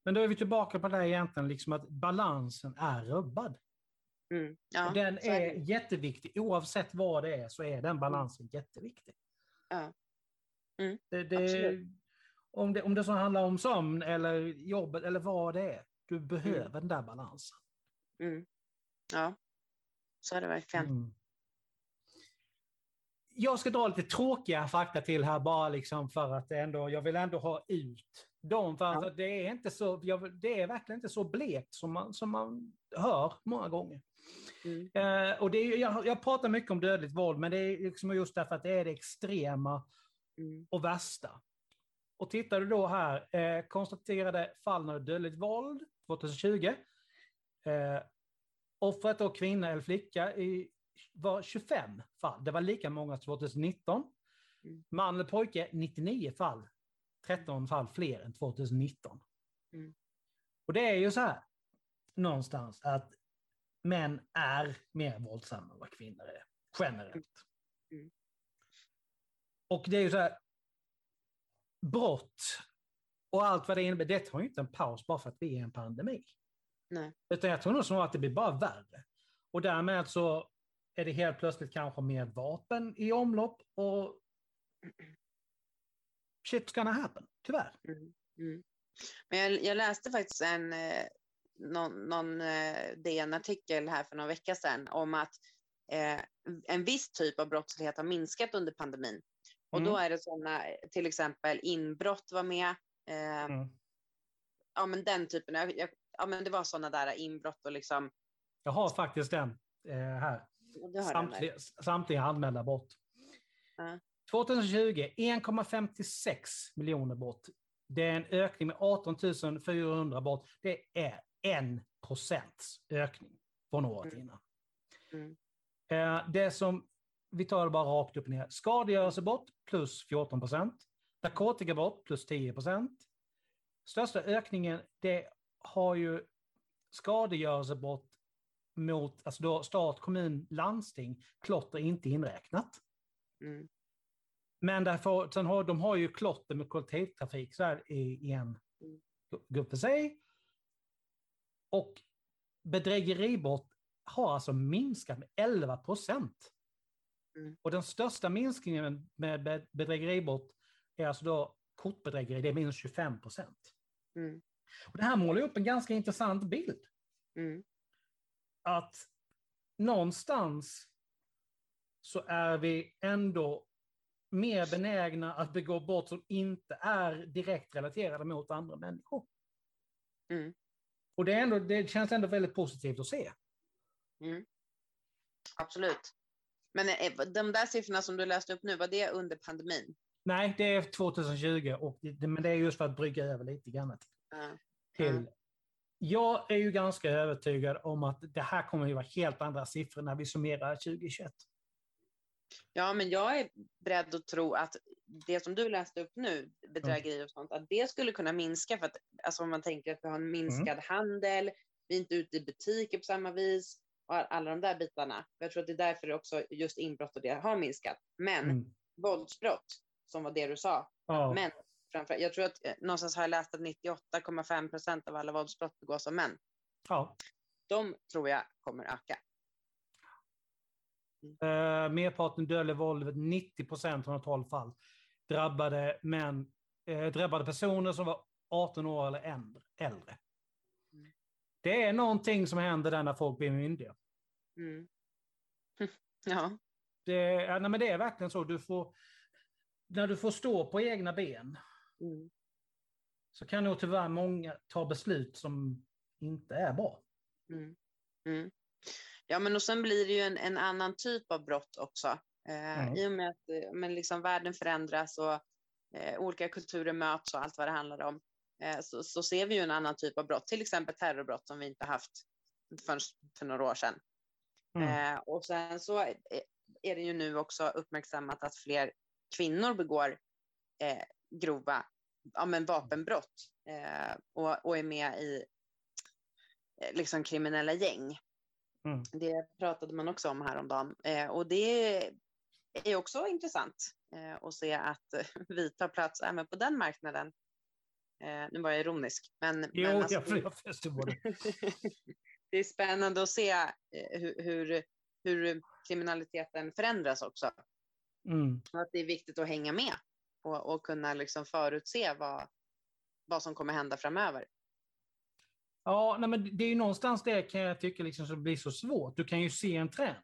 [SPEAKER 1] Men då är vi tillbaka på det här egentligen, liksom att balansen är rubbad.
[SPEAKER 2] Mm. Ja,
[SPEAKER 1] den
[SPEAKER 2] är
[SPEAKER 1] är jätteviktig. Oavsett vad det är så är den balansen jätteviktig.
[SPEAKER 2] Ja. Mm,
[SPEAKER 1] Det, det, om, det, om det så handlar om sömn eller jobbet eller vad det är. Du behöver den där balansen.
[SPEAKER 2] Mm. Ja, så är det verkligen.
[SPEAKER 1] Mm. Jag ska dra lite tråkiga fakta till här bara liksom för att ändå, jag vill ändå ha ut dem. För
[SPEAKER 2] Ja.
[SPEAKER 1] det, är inte så, det är verkligen inte så blekt som man, som man hör många gånger.
[SPEAKER 2] Mm.
[SPEAKER 1] Eh, och det är, jag, jag pratar mycket om dödligt våld, men det är liksom just därför att det är det extrema
[SPEAKER 2] Mm.
[SPEAKER 1] och värsta. Och tittar du då här, eh, konstaterade fall av dödligt våld 2020. Eh, offret då kvinna eller flicka i, var 25 fall. Det var lika många 2019.
[SPEAKER 2] Mm.
[SPEAKER 1] Man eller pojke 99 fall. 13 fall fler än 2019.
[SPEAKER 2] Mm.
[SPEAKER 1] Och det är ju så här någonstans att män är mer våldsamma än vad kvinnor är. Generellt.
[SPEAKER 2] Mm.
[SPEAKER 1] Och det är ju så här, brott och allt vad det innebär, det tar ju inte en paus bara för att vi är i en pandemi.
[SPEAKER 2] Nej.
[SPEAKER 1] Utan jag tror nog snarare att det blir bara värre. Och därmed så är det helt plötsligt kanske mer vapen i omlopp och shit's gonna happen, tyvärr.
[SPEAKER 2] Mm. Mm. Men jag, jag läste faktiskt en eh, någon, någon eh, DN-artikel här för några vecka sedan om att eh, en viss typ av brottslighet har minskat under pandemin. Och
[SPEAKER 1] Mm.
[SPEAKER 2] då är det sådana, till exempel inbrott var med. Eh,
[SPEAKER 1] Mm.
[SPEAKER 2] Ja, men den typen. Jag, jag, ja, men det var sådana där inbrott och liksom.
[SPEAKER 1] Jag har faktiskt den eh, här.
[SPEAKER 2] Den.
[SPEAKER 1] Samtliga, samtliga anmälda brott.
[SPEAKER 2] Ja.
[SPEAKER 1] 2020, 1,56 miljoner brott. Det är en ökning med 18 400 brott. Det är en procents ökning från året
[SPEAKER 2] Mm.
[SPEAKER 1] innan.
[SPEAKER 2] Mm.
[SPEAKER 1] Eh, Det som, vi tar bara rakt upp och ner. Skadegörelsebrott plus 14 procent. Narkotikabrott plus 10 procent. Största ökningen, det har ju skadegörelsebrott mot alltså då stat, kommun, landsting, klotter inte inräknat.
[SPEAKER 2] Mm.
[SPEAKER 1] Men därför, sen har, de har ju klotter med kollektivtrafik så här, i, i en
[SPEAKER 2] Mm.
[SPEAKER 1] grupp för sig. Och bedrägeribrott har alltså minskat med 11 procent.
[SPEAKER 2] Mm.
[SPEAKER 1] Och den största minskningen med be- bedrägeribrott är alltså då kortbedrägeri, det är minus 25 procent.
[SPEAKER 2] Mm.
[SPEAKER 1] Och det här målar upp en ganska intressant bild.
[SPEAKER 2] Mm.
[SPEAKER 1] Att någonstans så är vi ändå mer benägna att begå brott som inte är direkt relaterade mot andra människor.
[SPEAKER 2] Mm.
[SPEAKER 1] Och det, är ändå, det känns ändå väldigt positivt att se.
[SPEAKER 2] Mm. Absolut. Men eh, de där siffrorna som du läste upp nu, var det under pandemin?
[SPEAKER 1] Nej, det är 2020, och det, men det är just för att brygga över lite grann
[SPEAKER 2] Ja.
[SPEAKER 1] till. Jag är ju ganska övertygad om att det här kommer att vara helt andra siffror när vi summerar 2021.
[SPEAKER 2] Ja, men jag är beredd att tro att det som du läste upp nu, bedrägeri och sånt, att det skulle kunna minska för att alltså om man tänker att vi har en minskad handel, vi är inte ute i butiker på samma vis och alla de där bitarna. Jag tror att det är därför också just inbrott och det har minskat. Men
[SPEAKER 1] Mm.
[SPEAKER 2] våldsbrott, som var det du sa,
[SPEAKER 1] Ja.
[SPEAKER 2] män framför, jag tror att eh, någonstans har jag läst att 98,5 procent av alla våldsbrott begås av män.
[SPEAKER 1] Ja.
[SPEAKER 2] De tror jag kommer öka.
[SPEAKER 1] Uh, merparten dödlig våld, 90 procent av 12 fall, drabbade, män, eh, drabbade personer som var 18 år eller äldre- äldre.
[SPEAKER 2] Mm.
[SPEAKER 1] Det är någonting som händer där när folk blir myndiga.
[SPEAKER 2] Mm. *laughs* ja.
[SPEAKER 1] Det, ja, nej, men det är verkligen så. Du får, när du får stå på egna ben
[SPEAKER 2] Mm.
[SPEAKER 1] så kan nog tyvärr många ta beslut som inte är bra.
[SPEAKER 2] Mm. Mm. Ja, men och sen blir det ju en, en annan typ av brott också. Eh,
[SPEAKER 1] Mm.
[SPEAKER 2] I och med att eh, men liksom världen förändras och eh, olika kulturer möts och allt vad det handlar om, eh, så, så ser vi ju en annan typ av brott, till exempel terrorbrott som vi inte haft förrän för några år sedan.
[SPEAKER 1] Mm.
[SPEAKER 2] Eh, och sen så är är det ju nu också uppmärksammat att fler kvinnor begår eh, grova ja, men vapenbrott eh, och, och är med i eh, liksom kriminella gäng.
[SPEAKER 1] Mm.
[SPEAKER 2] Det pratade man också om häromdagen eh, och det är också intressant eh, att se att *laughs* vi tar plats även på den marknaden. Eh, nu var jag ironisk, men,
[SPEAKER 1] Jo,
[SPEAKER 2] men alltså,
[SPEAKER 1] jag, *laughs* jag förstår det. *laughs*
[SPEAKER 2] det är spännande att se eh, hur, hur, hur kriminaliteten förändras också.
[SPEAKER 1] Mm.
[SPEAKER 2] Och att det är viktigt att hänga med och, och kunna liksom förutse vad, vad som kommer hända framöver.
[SPEAKER 1] Ja, nej, men det är ju någonstans det kan jag tycka liksom så blir så svårt. Du kan ju se en trend.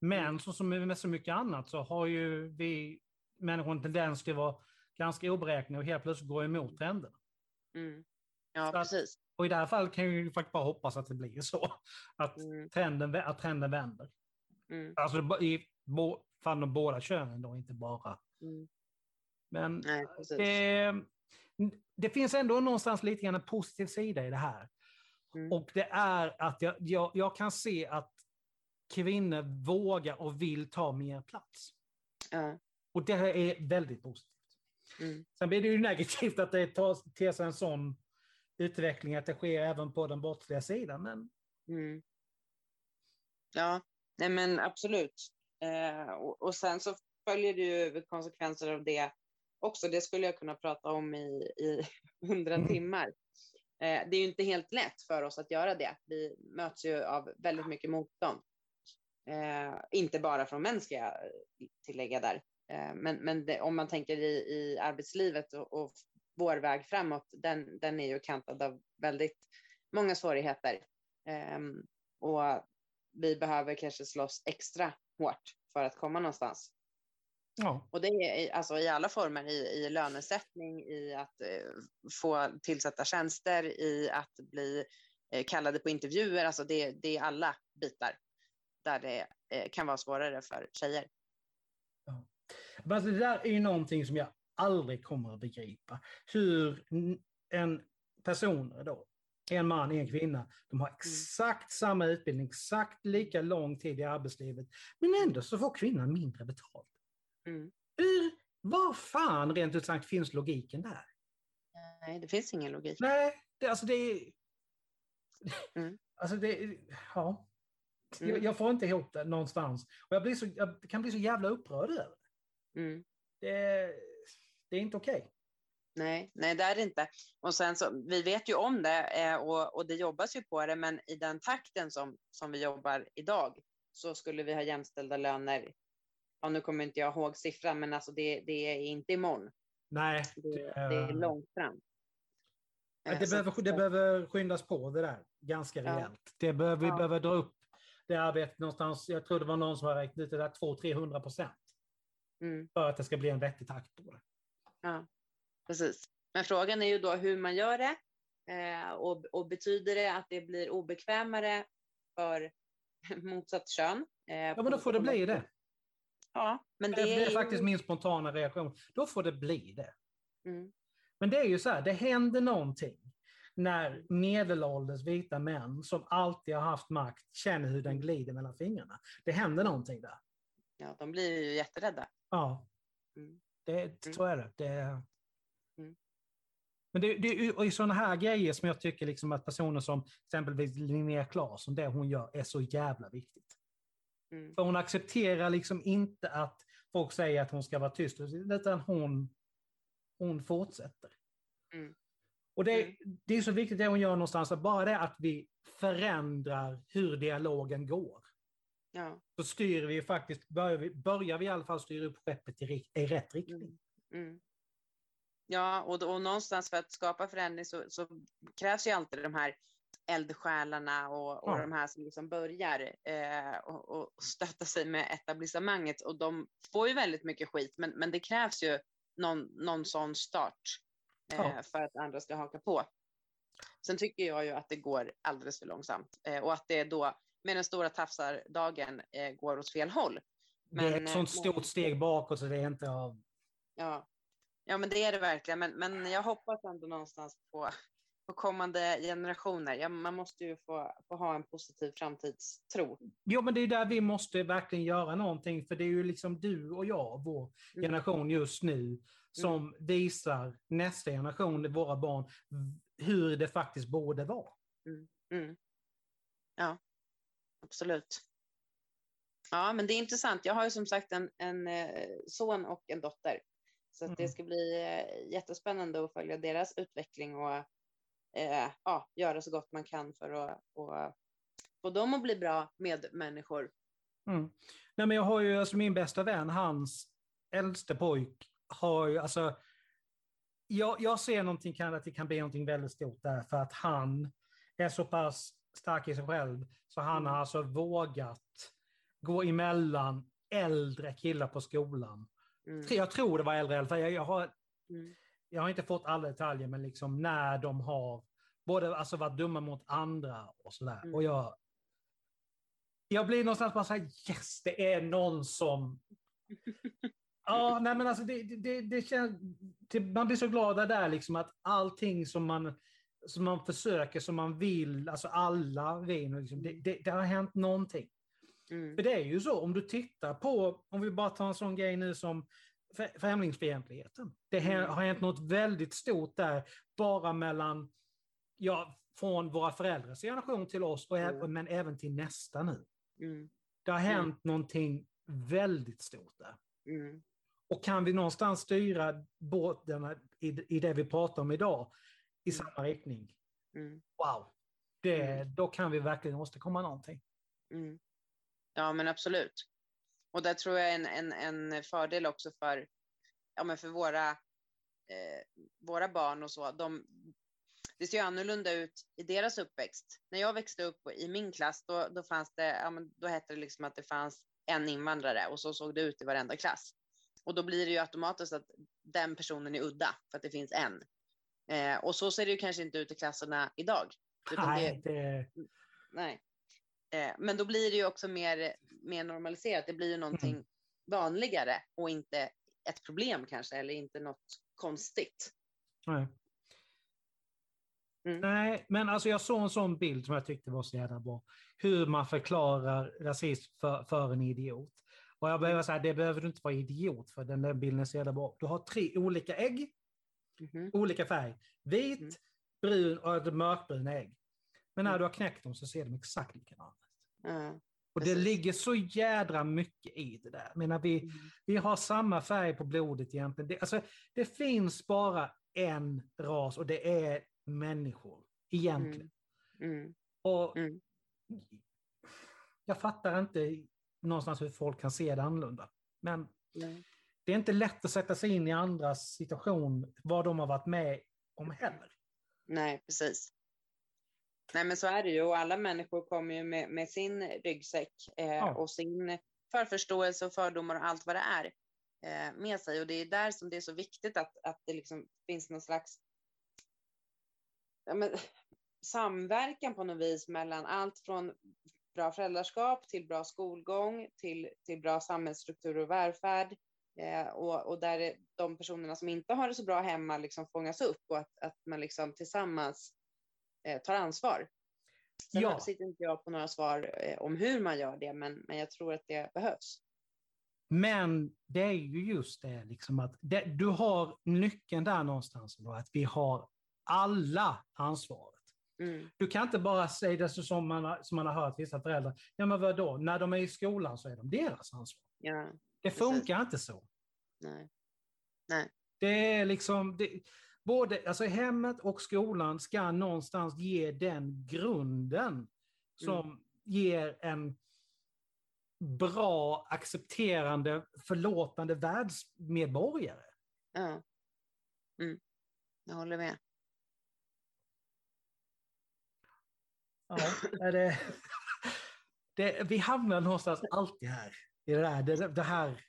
[SPEAKER 1] Men så som med så mycket annat så har ju vi människor en tendens till att vara ganska oberäkneliga och helt plötsligt gå emot trenden.
[SPEAKER 2] Mm. Ja,
[SPEAKER 1] att-
[SPEAKER 2] precis.
[SPEAKER 1] Och i det här fallet kan jag ju faktiskt bara hoppas att det blir så. Att
[SPEAKER 2] Mm.
[SPEAKER 1] trenden, att trenden vänder.
[SPEAKER 2] Mm.
[SPEAKER 1] Alltså i bo- fall de båda könen då, inte bara.
[SPEAKER 2] Mm.
[SPEAKER 1] Men
[SPEAKER 2] Nej,
[SPEAKER 1] det, det finns ändå någonstans lite grann en positiv sida i det här.
[SPEAKER 2] Mm.
[SPEAKER 1] Och det är att jag, jag, jag kan se att kvinnor vågar och vill ta mer plats.
[SPEAKER 2] Ja.
[SPEAKER 1] Och det här är väldigt positivt.
[SPEAKER 2] Mm.
[SPEAKER 1] Sen blir det ju negativt att det tar till sig en sån utveckling att det sker även på den brottsliga sidan. Men
[SPEAKER 2] Mm. Ja, nej men absolut. Eh, och, och sen så följer det ju konsekvenser av det också. Det skulle jag kunna prata om i, i hundra
[SPEAKER 1] Mm.
[SPEAKER 2] timmar. Eh, det är ju inte helt lätt för oss att göra det. Vi möts ju av väldigt mycket motstånd. Eh, inte bara från män ska jag tillägga där. Eh, men men det, om man tänker i, i arbetslivet och, och vår väg framåt, den, den är ju kantad av väldigt många svårigheter. Eh, och vi behöver kanske slåss extra hårt för att komma någonstans
[SPEAKER 1] ja,
[SPEAKER 2] Och det är alltså i alla former, i, i lönesättning, i att eh, få tillsätta tjänster, i att bli eh, kallade på intervjuer. Alltså det, det är alla bitar där det eh, kan vara svårare för tjejer.
[SPEAKER 1] Men alltså det där är ju någonting som jag aldrig kommer att begripa. Hur en person då, en man, en kvinna, de har exakt samma utbildning, exakt lika lång tid i arbetslivet, men ändå så får kvinnan mindre betalt.
[SPEAKER 2] Mm.
[SPEAKER 1] Hur, var fan rent ut sagt finns logiken där?
[SPEAKER 2] Nej, det finns ingen logik.
[SPEAKER 1] Nej, det, alltså det är...
[SPEAKER 2] Mm. *laughs*
[SPEAKER 1] Alltså det, ja. Jag,
[SPEAKER 2] Mm.
[SPEAKER 1] jag får inte ihop det någonstans. Och jag, blir så, jag kan bli så jävla upprörd över det.
[SPEAKER 2] Mm.
[SPEAKER 1] Det, det är inte okej.
[SPEAKER 2] Nej, nej, det är det inte. Och sen så, vi vet ju om det eh, och, och det jobbas ju på det, men i den takten som, som vi jobbar idag så skulle vi ha jämställda löner. Ja, nu kommer inte jag ihåg siffran, men alltså det, det är inte imorgon.
[SPEAKER 1] Nej,
[SPEAKER 2] Det,
[SPEAKER 1] det,
[SPEAKER 2] det är långt fram. Eh,
[SPEAKER 1] det,
[SPEAKER 2] så
[SPEAKER 1] behöver, det behöver skyndas på det där ganska
[SPEAKER 2] Ja.
[SPEAKER 1] rejält. Det behöver, vi
[SPEAKER 2] Ja.
[SPEAKER 1] behöver dra upp det arbetet någonstans. Jag tror det var någon som har räknat ut det där 200-300 procent
[SPEAKER 2] Mm,
[SPEAKER 1] för att det ska bli en vettig takt på det.
[SPEAKER 2] ja, precis. Men frågan är ju då hur man gör det eh, och, och betyder det att det blir obekvämare för *laughs* motsatt kön? Eh,
[SPEAKER 1] Ja, men då får det bli det.
[SPEAKER 2] Ja, men det,
[SPEAKER 1] Det är faktiskt min spontana reaktion. Då får det bli det.
[SPEAKER 2] Mm.
[SPEAKER 1] Men det är ju så här, det händer någonting när medelålders vita män som alltid har haft makt känner hur den glider mellan fingrarna. Det händer någonting där.
[SPEAKER 2] Ja, de blir ju jätterädda.
[SPEAKER 1] Ja,
[SPEAKER 2] Mm.
[SPEAKER 1] det,
[SPEAKER 2] Mm.
[SPEAKER 1] så är det. det
[SPEAKER 2] Mm.
[SPEAKER 1] Men det, det är sådana här grejer som jag tycker liksom att personer som exempelvis Linnea Claesson, det hon gör är så jävla viktigt.
[SPEAKER 2] Mm.
[SPEAKER 1] För hon accepterar liksom inte att folk säger att hon ska vara tyst, utan hon, hon fortsätter.
[SPEAKER 2] Mm.
[SPEAKER 1] Och det,
[SPEAKER 2] Mm.
[SPEAKER 1] det är så viktigt det hon gör någonstans, att bara det att vi förändrar hur dialogen går.
[SPEAKER 2] Ja.
[SPEAKER 1] Så styr vi faktiskt, börjar vi, börjar vi i alla fall styra upp skeppet i, i rätt riktning.
[SPEAKER 2] Mm. Mm. Ja, och, och någonstans för att skapa förändring så, så krävs ju alltid de här eldsjälarna och, och
[SPEAKER 1] Ja.
[SPEAKER 2] de här som liksom börjar eh, och, och stötta sig med etablissemanget. Och de får ju väldigt mycket skit, men, men det krävs ju någon, någon sån start eh,
[SPEAKER 1] Ja.
[SPEAKER 2] för att andra ska haka på. Sen tycker jag ju att det går alldeles för långsamt eh, och att det då med den stora tafsardagen eh, går åt fel håll.
[SPEAKER 1] det är
[SPEAKER 2] Men,
[SPEAKER 1] ett sånt
[SPEAKER 2] eh,
[SPEAKER 1] stort steg bakåt så det är inte av...
[SPEAKER 2] Ja. ja, men det är det verkligen. Men, men jag hoppas ändå någonstans på, på kommande generationer. Ja, man måste ju få, få ha en positiv framtidstro.
[SPEAKER 1] Jo, men det är där vi måste verkligen göra någonting, för det är ju liksom du och jag, vår
[SPEAKER 2] Mm.
[SPEAKER 1] generation just nu, som visar nästa generation, våra barn, hur det faktiskt borde vara.
[SPEAKER 2] Mm. Ja, absolut. Ja, men det är intressant. Jag har ju som sagt en, en eh, son och en dotter. Så det
[SPEAKER 1] Mm.
[SPEAKER 2] ska bli eh, jättespännande att följa deras utveckling och eh, ja, göra så gott man kan för att och, få dem att bli bra med människor.
[SPEAKER 1] Mm. Nej, men jag har ju, alltså min bästa vän, hans äldste pojk, har ju, alltså, jag, jag ser någonting, kan, att det kan bli någonting väldigt stort där, för att han är så pass stark i sig själv, så han
[SPEAKER 2] Mm.
[SPEAKER 1] har alltså vågat gå emellan äldre killar på skolan.
[SPEAKER 2] Mm.
[SPEAKER 1] Jag tror det var äldre, för jag, jag, har,
[SPEAKER 2] Mm.
[SPEAKER 1] Jag har inte fått alla detaljer, men liksom när de har både alltså varit dumma mot andra och sådär.
[SPEAKER 2] Mm.
[SPEAKER 1] Och jag, jag blir någonstans bara så här, yes, det är någon som... *laughs* Ja, nej men alltså det, det- det, känns... det- Man blir så glad där liksom att allting som man, som man försöker, som man vill, alltså alla vill, liksom, det, det, det har hänt någonting.
[SPEAKER 2] Mm.
[SPEAKER 1] För det är ju så, om du tittar på, om vi bara tar en sån grej nu som främlingsfientligheten. Det
[SPEAKER 2] Mm.
[SPEAKER 1] har hänt något väldigt stort där, bara mellan, ja, från våra föräldrars generation till oss, och
[SPEAKER 2] Mm.
[SPEAKER 1] men även till nästa nu.
[SPEAKER 2] Mm.
[SPEAKER 1] Det har
[SPEAKER 2] Mm.
[SPEAKER 1] hänt någonting väldigt stort där.
[SPEAKER 2] Mm.
[SPEAKER 1] Och kan vi någonstans styra båten i, i det vi pratar om idag i
[SPEAKER 2] Mm.
[SPEAKER 1] samma riktning,
[SPEAKER 2] Mm.
[SPEAKER 1] wow, det,
[SPEAKER 2] Mm.
[SPEAKER 1] då kan vi verkligen åstadkomma någonting.
[SPEAKER 2] Mm. Ja, men absolut. Och där tror jag en, en, en fördel också för, ja, men för våra, eh, våra barn och så. De, det ser ju annorlunda ut i deras uppväxt. När jag växte upp i min klass, då, då fanns det, ja, men då hette det liksom att det fanns en invandrare och så såg det ut i varenda klass. Och då blir det ju automatiskt att den personen är udda för att det finns en. Eh, och så ser det ju kanske inte ut i klasserna idag.
[SPEAKER 1] Nej, det,
[SPEAKER 2] Nej. Eh, men då blir det ju också mer, mer normaliserat. Det blir ju någonting
[SPEAKER 1] Mm.
[SPEAKER 2] vanligare och inte ett problem kanske, eller inte något konstigt.
[SPEAKER 1] Nej.
[SPEAKER 2] Mm.
[SPEAKER 1] Nej, men alltså jag såg en sån bild som jag tyckte var så jävla bra. Hur man förklarar rasism för, för en idiot. Och jag behöver säga, det behöver du inte vara idiot för, den där bilden är så jävla bra. Du har tre olika ägg,
[SPEAKER 2] Mhm.
[SPEAKER 1] olika färg. Vit,
[SPEAKER 2] Mm.
[SPEAKER 1] brun och ett mörkbruna ägg. Men när
[SPEAKER 2] Mm.
[SPEAKER 1] du har knäckt dem så ser de exakt likadana ut.
[SPEAKER 2] Ja.
[SPEAKER 1] Och det ligger så jädra mycket i det där. Jag menar, vi,
[SPEAKER 2] Mm.
[SPEAKER 1] vi har samma färg på blodet egentligen. Det, alltså, det finns bara en ras och det är människor egentligen.
[SPEAKER 2] Mm.
[SPEAKER 1] Och
[SPEAKER 2] Mm.
[SPEAKER 1] Jag fattar inte någonstans hur folk kan se det annorlunda. Men
[SPEAKER 2] Nej.
[SPEAKER 1] det är inte lätt att sätta sig in i andras situation, vad de har varit med om heller.
[SPEAKER 2] Nej, precis. Nej, men så är det ju. Och alla människor kommer ju med, med sin ryggsäck eh,
[SPEAKER 1] Ja.
[SPEAKER 2] och sin förförståelse och fördomar och allt vad det är eh, med sig. Och det är där som det är så viktigt att, att det liksom finns någon slags ja, men, samverkan på något vis mellan allt från bra föräldraskap, till bra skolgång, till, till bra samhällsstruktur och välfärd. Eh, och, och där de personerna som inte har det så bra hemma liksom fångas upp och att, att man liksom tillsammans tar ansvar. Sen ja. sitter inte jag på några svar eh, om hur man gör det, men, men jag tror att det behövs.
[SPEAKER 1] Men det är ju just det, liksom att det, du har nyckeln där någonstans, då, att vi har alla ansvaret. Mm. Du kan inte bara säga det som man, som man har hört vissa föräldrar, ja men vadå, när de är i skolan så är de deras ansvar.
[SPEAKER 2] Ja,
[SPEAKER 1] det funkar inte så.
[SPEAKER 2] Nej. Nej.
[SPEAKER 1] Det är liksom, det, både alltså hemmet och skolan ska någonstans ge den grunden som mm. ger en bra, accepterande, förlåtande världsmedborgare.
[SPEAKER 2] Ja. Mm. Jag håller med.
[SPEAKER 1] Ja, är det, det, vi hamnar någonstans alltid här. I det, där, det, det här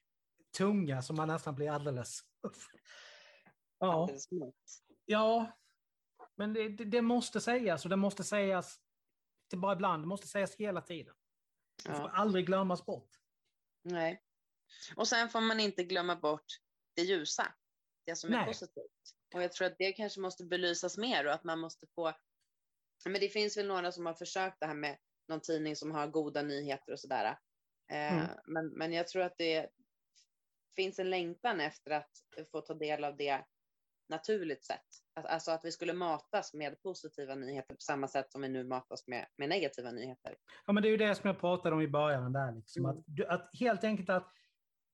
[SPEAKER 1] tunga som man nästan blir alldeles... Ja, ja men det, det, det måste sägas och det måste sägas inte bara ibland, det måste sägas hela tiden. Det får aldrig glömmas bort.
[SPEAKER 2] Nej. Och sen får man inte glömma bort det ljusa, det som Nej. är positivt. Och jag tror att det kanske måste belysas mer och att man måste få... Men det finns väl några som har försökt det här med någon tidning som har goda nyheter och sådär. Eh, mm. men, men jag tror att det finns en längtan efter att få ta del av det naturligt sätt. Alltså att vi skulle matas med positiva nyheter på samma sätt som vi nu matas med, med negativa nyheter.
[SPEAKER 1] Ja, men det är ju det som jag pratade om i början där, liksom, mm. att, att helt enkelt att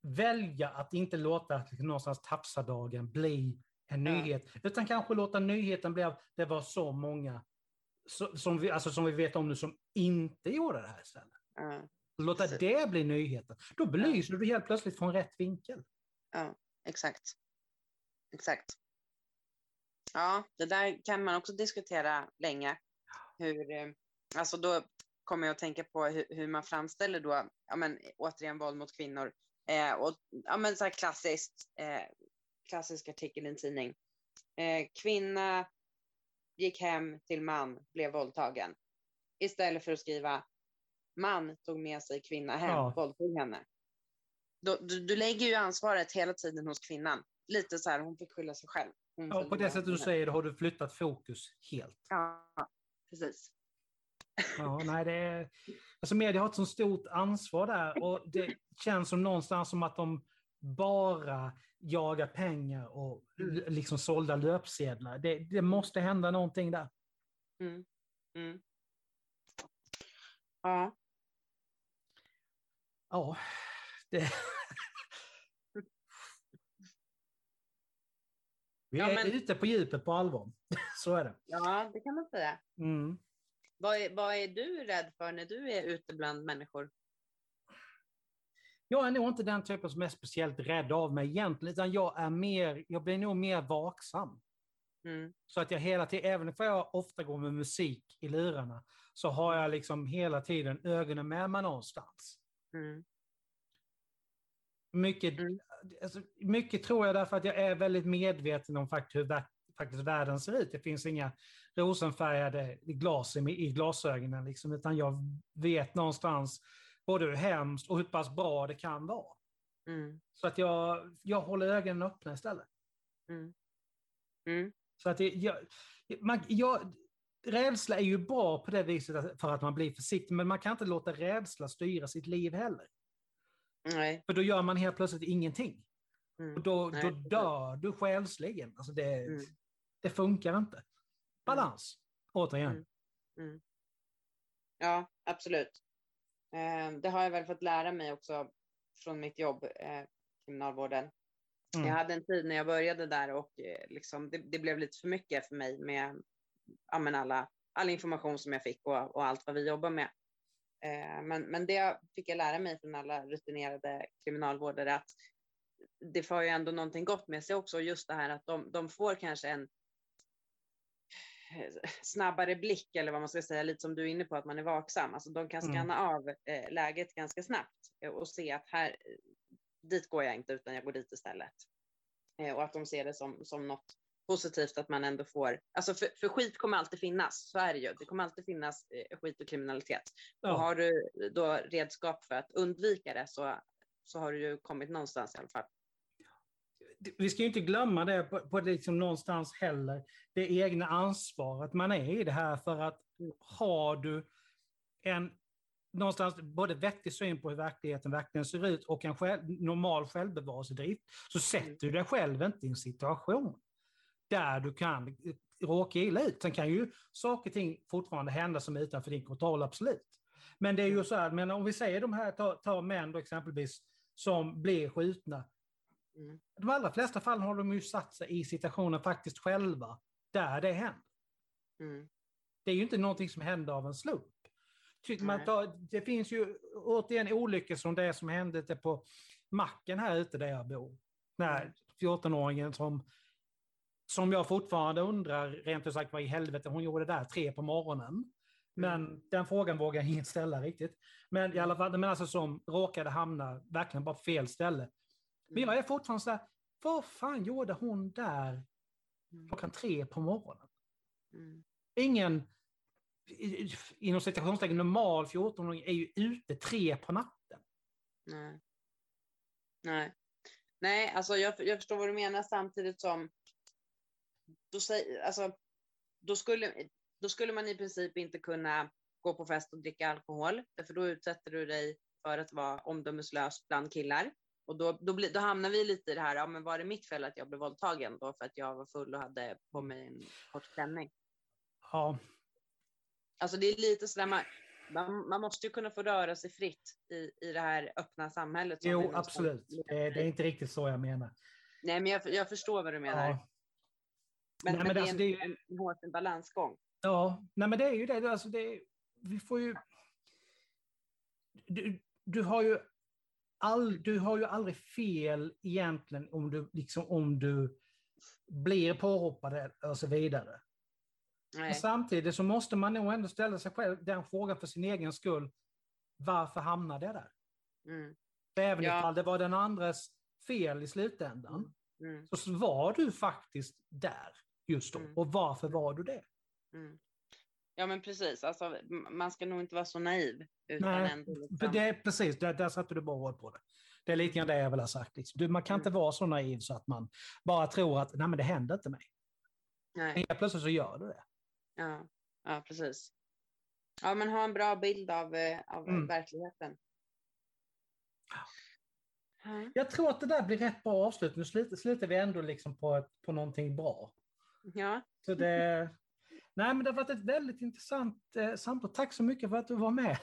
[SPEAKER 1] välja att inte låta någonstans tafsadagen bli en nyhet, ja. utan kanske låta nyheten bli att det var så många som vi, alltså, som vi vet om nu som inte gjorde det här istället. Ja. Låta så. det bli nyheten. Då belyser ja. du helt plötsligt från rätt vinkel.
[SPEAKER 2] Ja, exakt. Exakt. Ja, det där kan man också diskutera länge. Hur, eh, alltså då kommer jag att tänka på hur, hur man framställer då, ja men återigen våld mot kvinnor. Eh, och ja men så här klassiskt, eh, klassisk artikel i en tidning. Eh, kvinna gick hem till man, blev våldtagen. Istället för att skriva man tog med sig kvinna hem, ja. våldtog henne. Då, du, du lägger ju ansvaret hela tiden hos kvinnan. Lite så här, hon fick skylla sig själv.
[SPEAKER 1] Ja, på det sättet du säger det har du flyttat fokus helt.
[SPEAKER 2] Ja, precis.
[SPEAKER 1] Ja, nej, det är, alltså media har ett så stort ansvar där och det känns som någonstans som att de bara jagar pengar och mm. liksom sålda löpsedlar. Det, det måste hända någonting där.
[SPEAKER 2] Mm. Mm. Ja.
[SPEAKER 1] Ja, det, Vi ja, är men... ute på djupet på allvar. *laughs* Så är det.
[SPEAKER 2] Ja, det kan man säga.
[SPEAKER 1] Mm.
[SPEAKER 2] Vad, är, vad är du rädd för när du är ute bland människor?
[SPEAKER 1] Jag är nog inte den typen som är speciellt rädd av mig egentligen, utan jag, är mer, jag blir nog mer vaksam.
[SPEAKER 2] Mm.
[SPEAKER 1] Så att jag hela tiden, även om jag ofta går med musik i lurarna, så har jag liksom hela tiden ögonen med mig någonstans.
[SPEAKER 2] Mm.
[SPEAKER 1] Mycket, mm. Alltså, mycket tror jag därför att jag är väldigt medveten om fakt hur faktiskt världen ser ut. Det finns inga rosenfärgade glas i, i glasögonen, liksom, utan jag vet någonstans både hur hemskt och hur pass bra det kan vara.
[SPEAKER 2] Mm.
[SPEAKER 1] Så att jag, jag håller ögonen öppna istället.
[SPEAKER 2] Mm. Mm.
[SPEAKER 1] Så att det, jag, man, jag, rädsla är ju bra på det viset för att man blir försiktig, men man kan inte låta rädsla styra sitt liv heller.
[SPEAKER 2] Nej.
[SPEAKER 1] För då gör man helt plötsligt ingenting. Mm. Och då, då dör du själsligen. Alltså det, mm. det funkar inte. Balans, mm. återigen.
[SPEAKER 2] Mm. mm. Ja, absolut. Eh, det har jag väl fått lära mig också från mitt jobb, eh, kriminalvården. Mm. Jag hade en tid när jag började där och eh, liksom, det, det, blev lite för mycket för mig med ja, alla, all information som jag fick och, och allt vad vi jobbar med. Eh, men, men det fick jag lära mig från alla rutinerade kriminalvårdare att det får ju ändå någonting gott med sig också. Just det här att de, de får kanske en snabbare blick eller vad man ska säga, lite som du är inne på att man är vaksam. Alltså de kan scanna mm. av eh, läget ganska snabbt och se att här, dit går jag inte utan jag går dit istället. Eh, och att de ser det som, som något positivt att man ändå får, alltså för, för skit kommer alltid finnas, så är det ju. Det kommer alltid finnas eh, skit och kriminalitet. Ja. Och har du då redskap för att undvika det så, så har du ju kommit någonstans i alla fall.
[SPEAKER 1] Vi ska ju inte glömma det på, på liksom någonstans heller, det egna ansvaret man är i det här för att mm. har du en någonstans både vettig syn på hur verkligheten verkligen ser ut och en själv, normal självbevarelsedrift, så sätter mm. du dig själv inte i en situation där du kan råka illa ut. Sen kan ju saker och ting fortfarande hända som är utanför din kontroll, absolut. Men det är ju så här, men om vi säger de här, ta, ta män då exempelvis, som blir skjutna. Mm. De allra flesta fall har de ju satt sig i situationen faktiskt själva, där det händer. Mm. Det är ju inte någonting som händer av en slump. Man tar, det finns ju återigen olyckor som det som hände på macken här ute där jag bor. Den 14-åringen mm. som som jag fortfarande undrar, rent ut sagt, vad i helvete hon gjorde där tre på morgonen. Men mm. den frågan vågar jag inte ställa riktigt. Men i alla fall, men alltså som råkade hamna verkligen bara på fel ställe. Men jag är fortfarande så här, vad fan gjorde hon där mm. klockan tre på morgonen? Mm. Ingen, inom citationstecken, normal 14-åring är ju ute tre på natten.
[SPEAKER 2] Nej. Nej. Nej, alltså jag, jag förstår vad du menar samtidigt som då, alltså, då, skulle, då skulle man i princip inte kunna gå på fest och dricka alkohol, för då utsätter du dig för att vara omdömeslös bland killar. Och då, då, då hamnar vi lite i det här, ja, men var det mitt fel att jag blev våldtagen då för att jag var full och hade på mig en kort klänning?
[SPEAKER 1] Ja.
[SPEAKER 2] Alltså det är lite sådär, man, man, man måste ju kunna få röra sig fritt i, i det här öppna samhället.
[SPEAKER 1] Jo, absolut. Det är, det är, inte riktigt så jag menar.
[SPEAKER 2] Nej, men jag, jag förstår vad du menar. Ja. Men, nej, men, men det, alltså, det, är en, en, hårt en balansgång.
[SPEAKER 1] Ja, nej, men det är ju det. Alltså, det vi får ju... Du, du, har ju all, du har ju aldrig fel egentligen om du, liksom, om du blir påhoppad och så vidare. Samtidigt så måste man nog ändå ställa sig själv den frågan för sin egen skull. Varför hamnade jag där? Mm. Även ja. ifall det var den andres fel i slutändan, mm. Mm. så var du faktiskt där just då. Mm. Och varför var du det?
[SPEAKER 2] Mm. Ja men precis, alltså, man ska nog inte vara så naiv. Utan Nej, ändå
[SPEAKER 1] liksom... det är precis, där, där satte du bara ord på det. Det är lite grann det jag vill ha sagt. Liksom. Du, man kan inte mm. vara så naiv så att man bara tror att Nej, men det händer inte mig. Nej. Men plötsligt så gör du det.
[SPEAKER 2] Ja, ja precis. Ja, men ha en bra bild av, eh, av mm. verkligheten.
[SPEAKER 1] Jag tror att det där blir rätt bra avslut. Nu slutar, slutar vi ändå liksom på, på någonting bra.
[SPEAKER 2] Ja.
[SPEAKER 1] Så det, nej, men det har varit ett väldigt intressant eh, samtal. Tack så mycket för att du var med.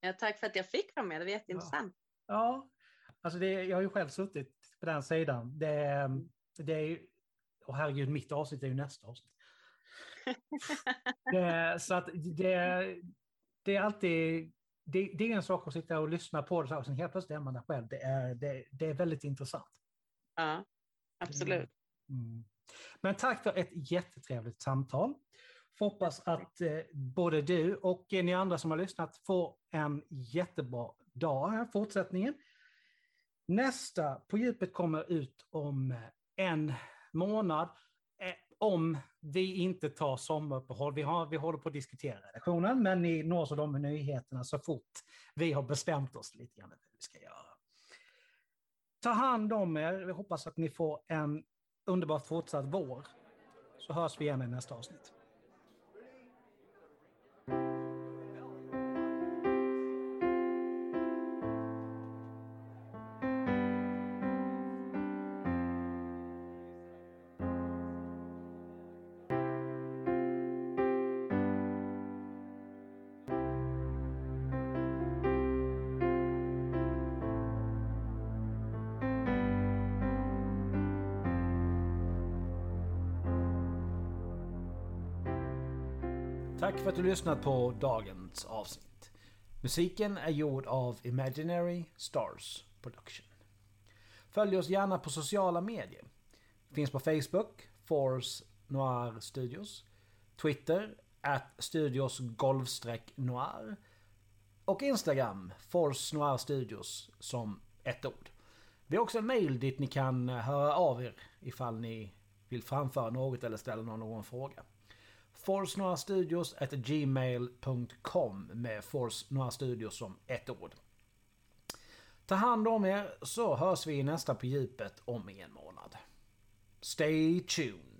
[SPEAKER 2] Ja, tack för att jag fick vara med. Det var jätteintressant.
[SPEAKER 1] Ja, ja. alltså det, jag har ju själv suttit på den sidan. Det, det är och herregud, mitt avsnitt är ju nästa avsnitt. det, så att det, det är alltid, det, det, är en sak att sitta och lyssna på det och sen helt plötsligt är man där själv. Det är, det, det är väldigt intressant.
[SPEAKER 2] Ja, absolut. Mm.
[SPEAKER 1] Men tack för ett jättetrevligt samtal. Hoppas att eh, både du och eh, ni andra som har lyssnat får en jättebra dag här fortsättningen. Nästa På djupet kommer ut om eh, en månad. Om vi inte tar sommaruppehåll. Vi, har, vi håller på att diskutera redaktionen, men ni nås av de nyheterna så fort vi har bestämt oss lite grann hur vi ska göra. Ta hand om er. Vi hoppas att ni får en underbart fortsatt vår. Så hörs vi igen i nästa avsnitt. Tack för att du lyssnat på dagens avsnitt. Musiken är gjord av Imaginary Stars Production. Följ oss gärna på sociala medier. Finns på Facebook, Force Noir Studios. Twitter, at Studios Noir. Och Instagram, Force Noir Studios som ett ord. Vi har också en mail dit ni kan höra av er ifall ni vill framföra något eller ställa någon, någon fråga. Force at gmail.com med Force som ett ord. Ta hand om er så hörs vi i nästa på djupet om en månad. Stay tuned!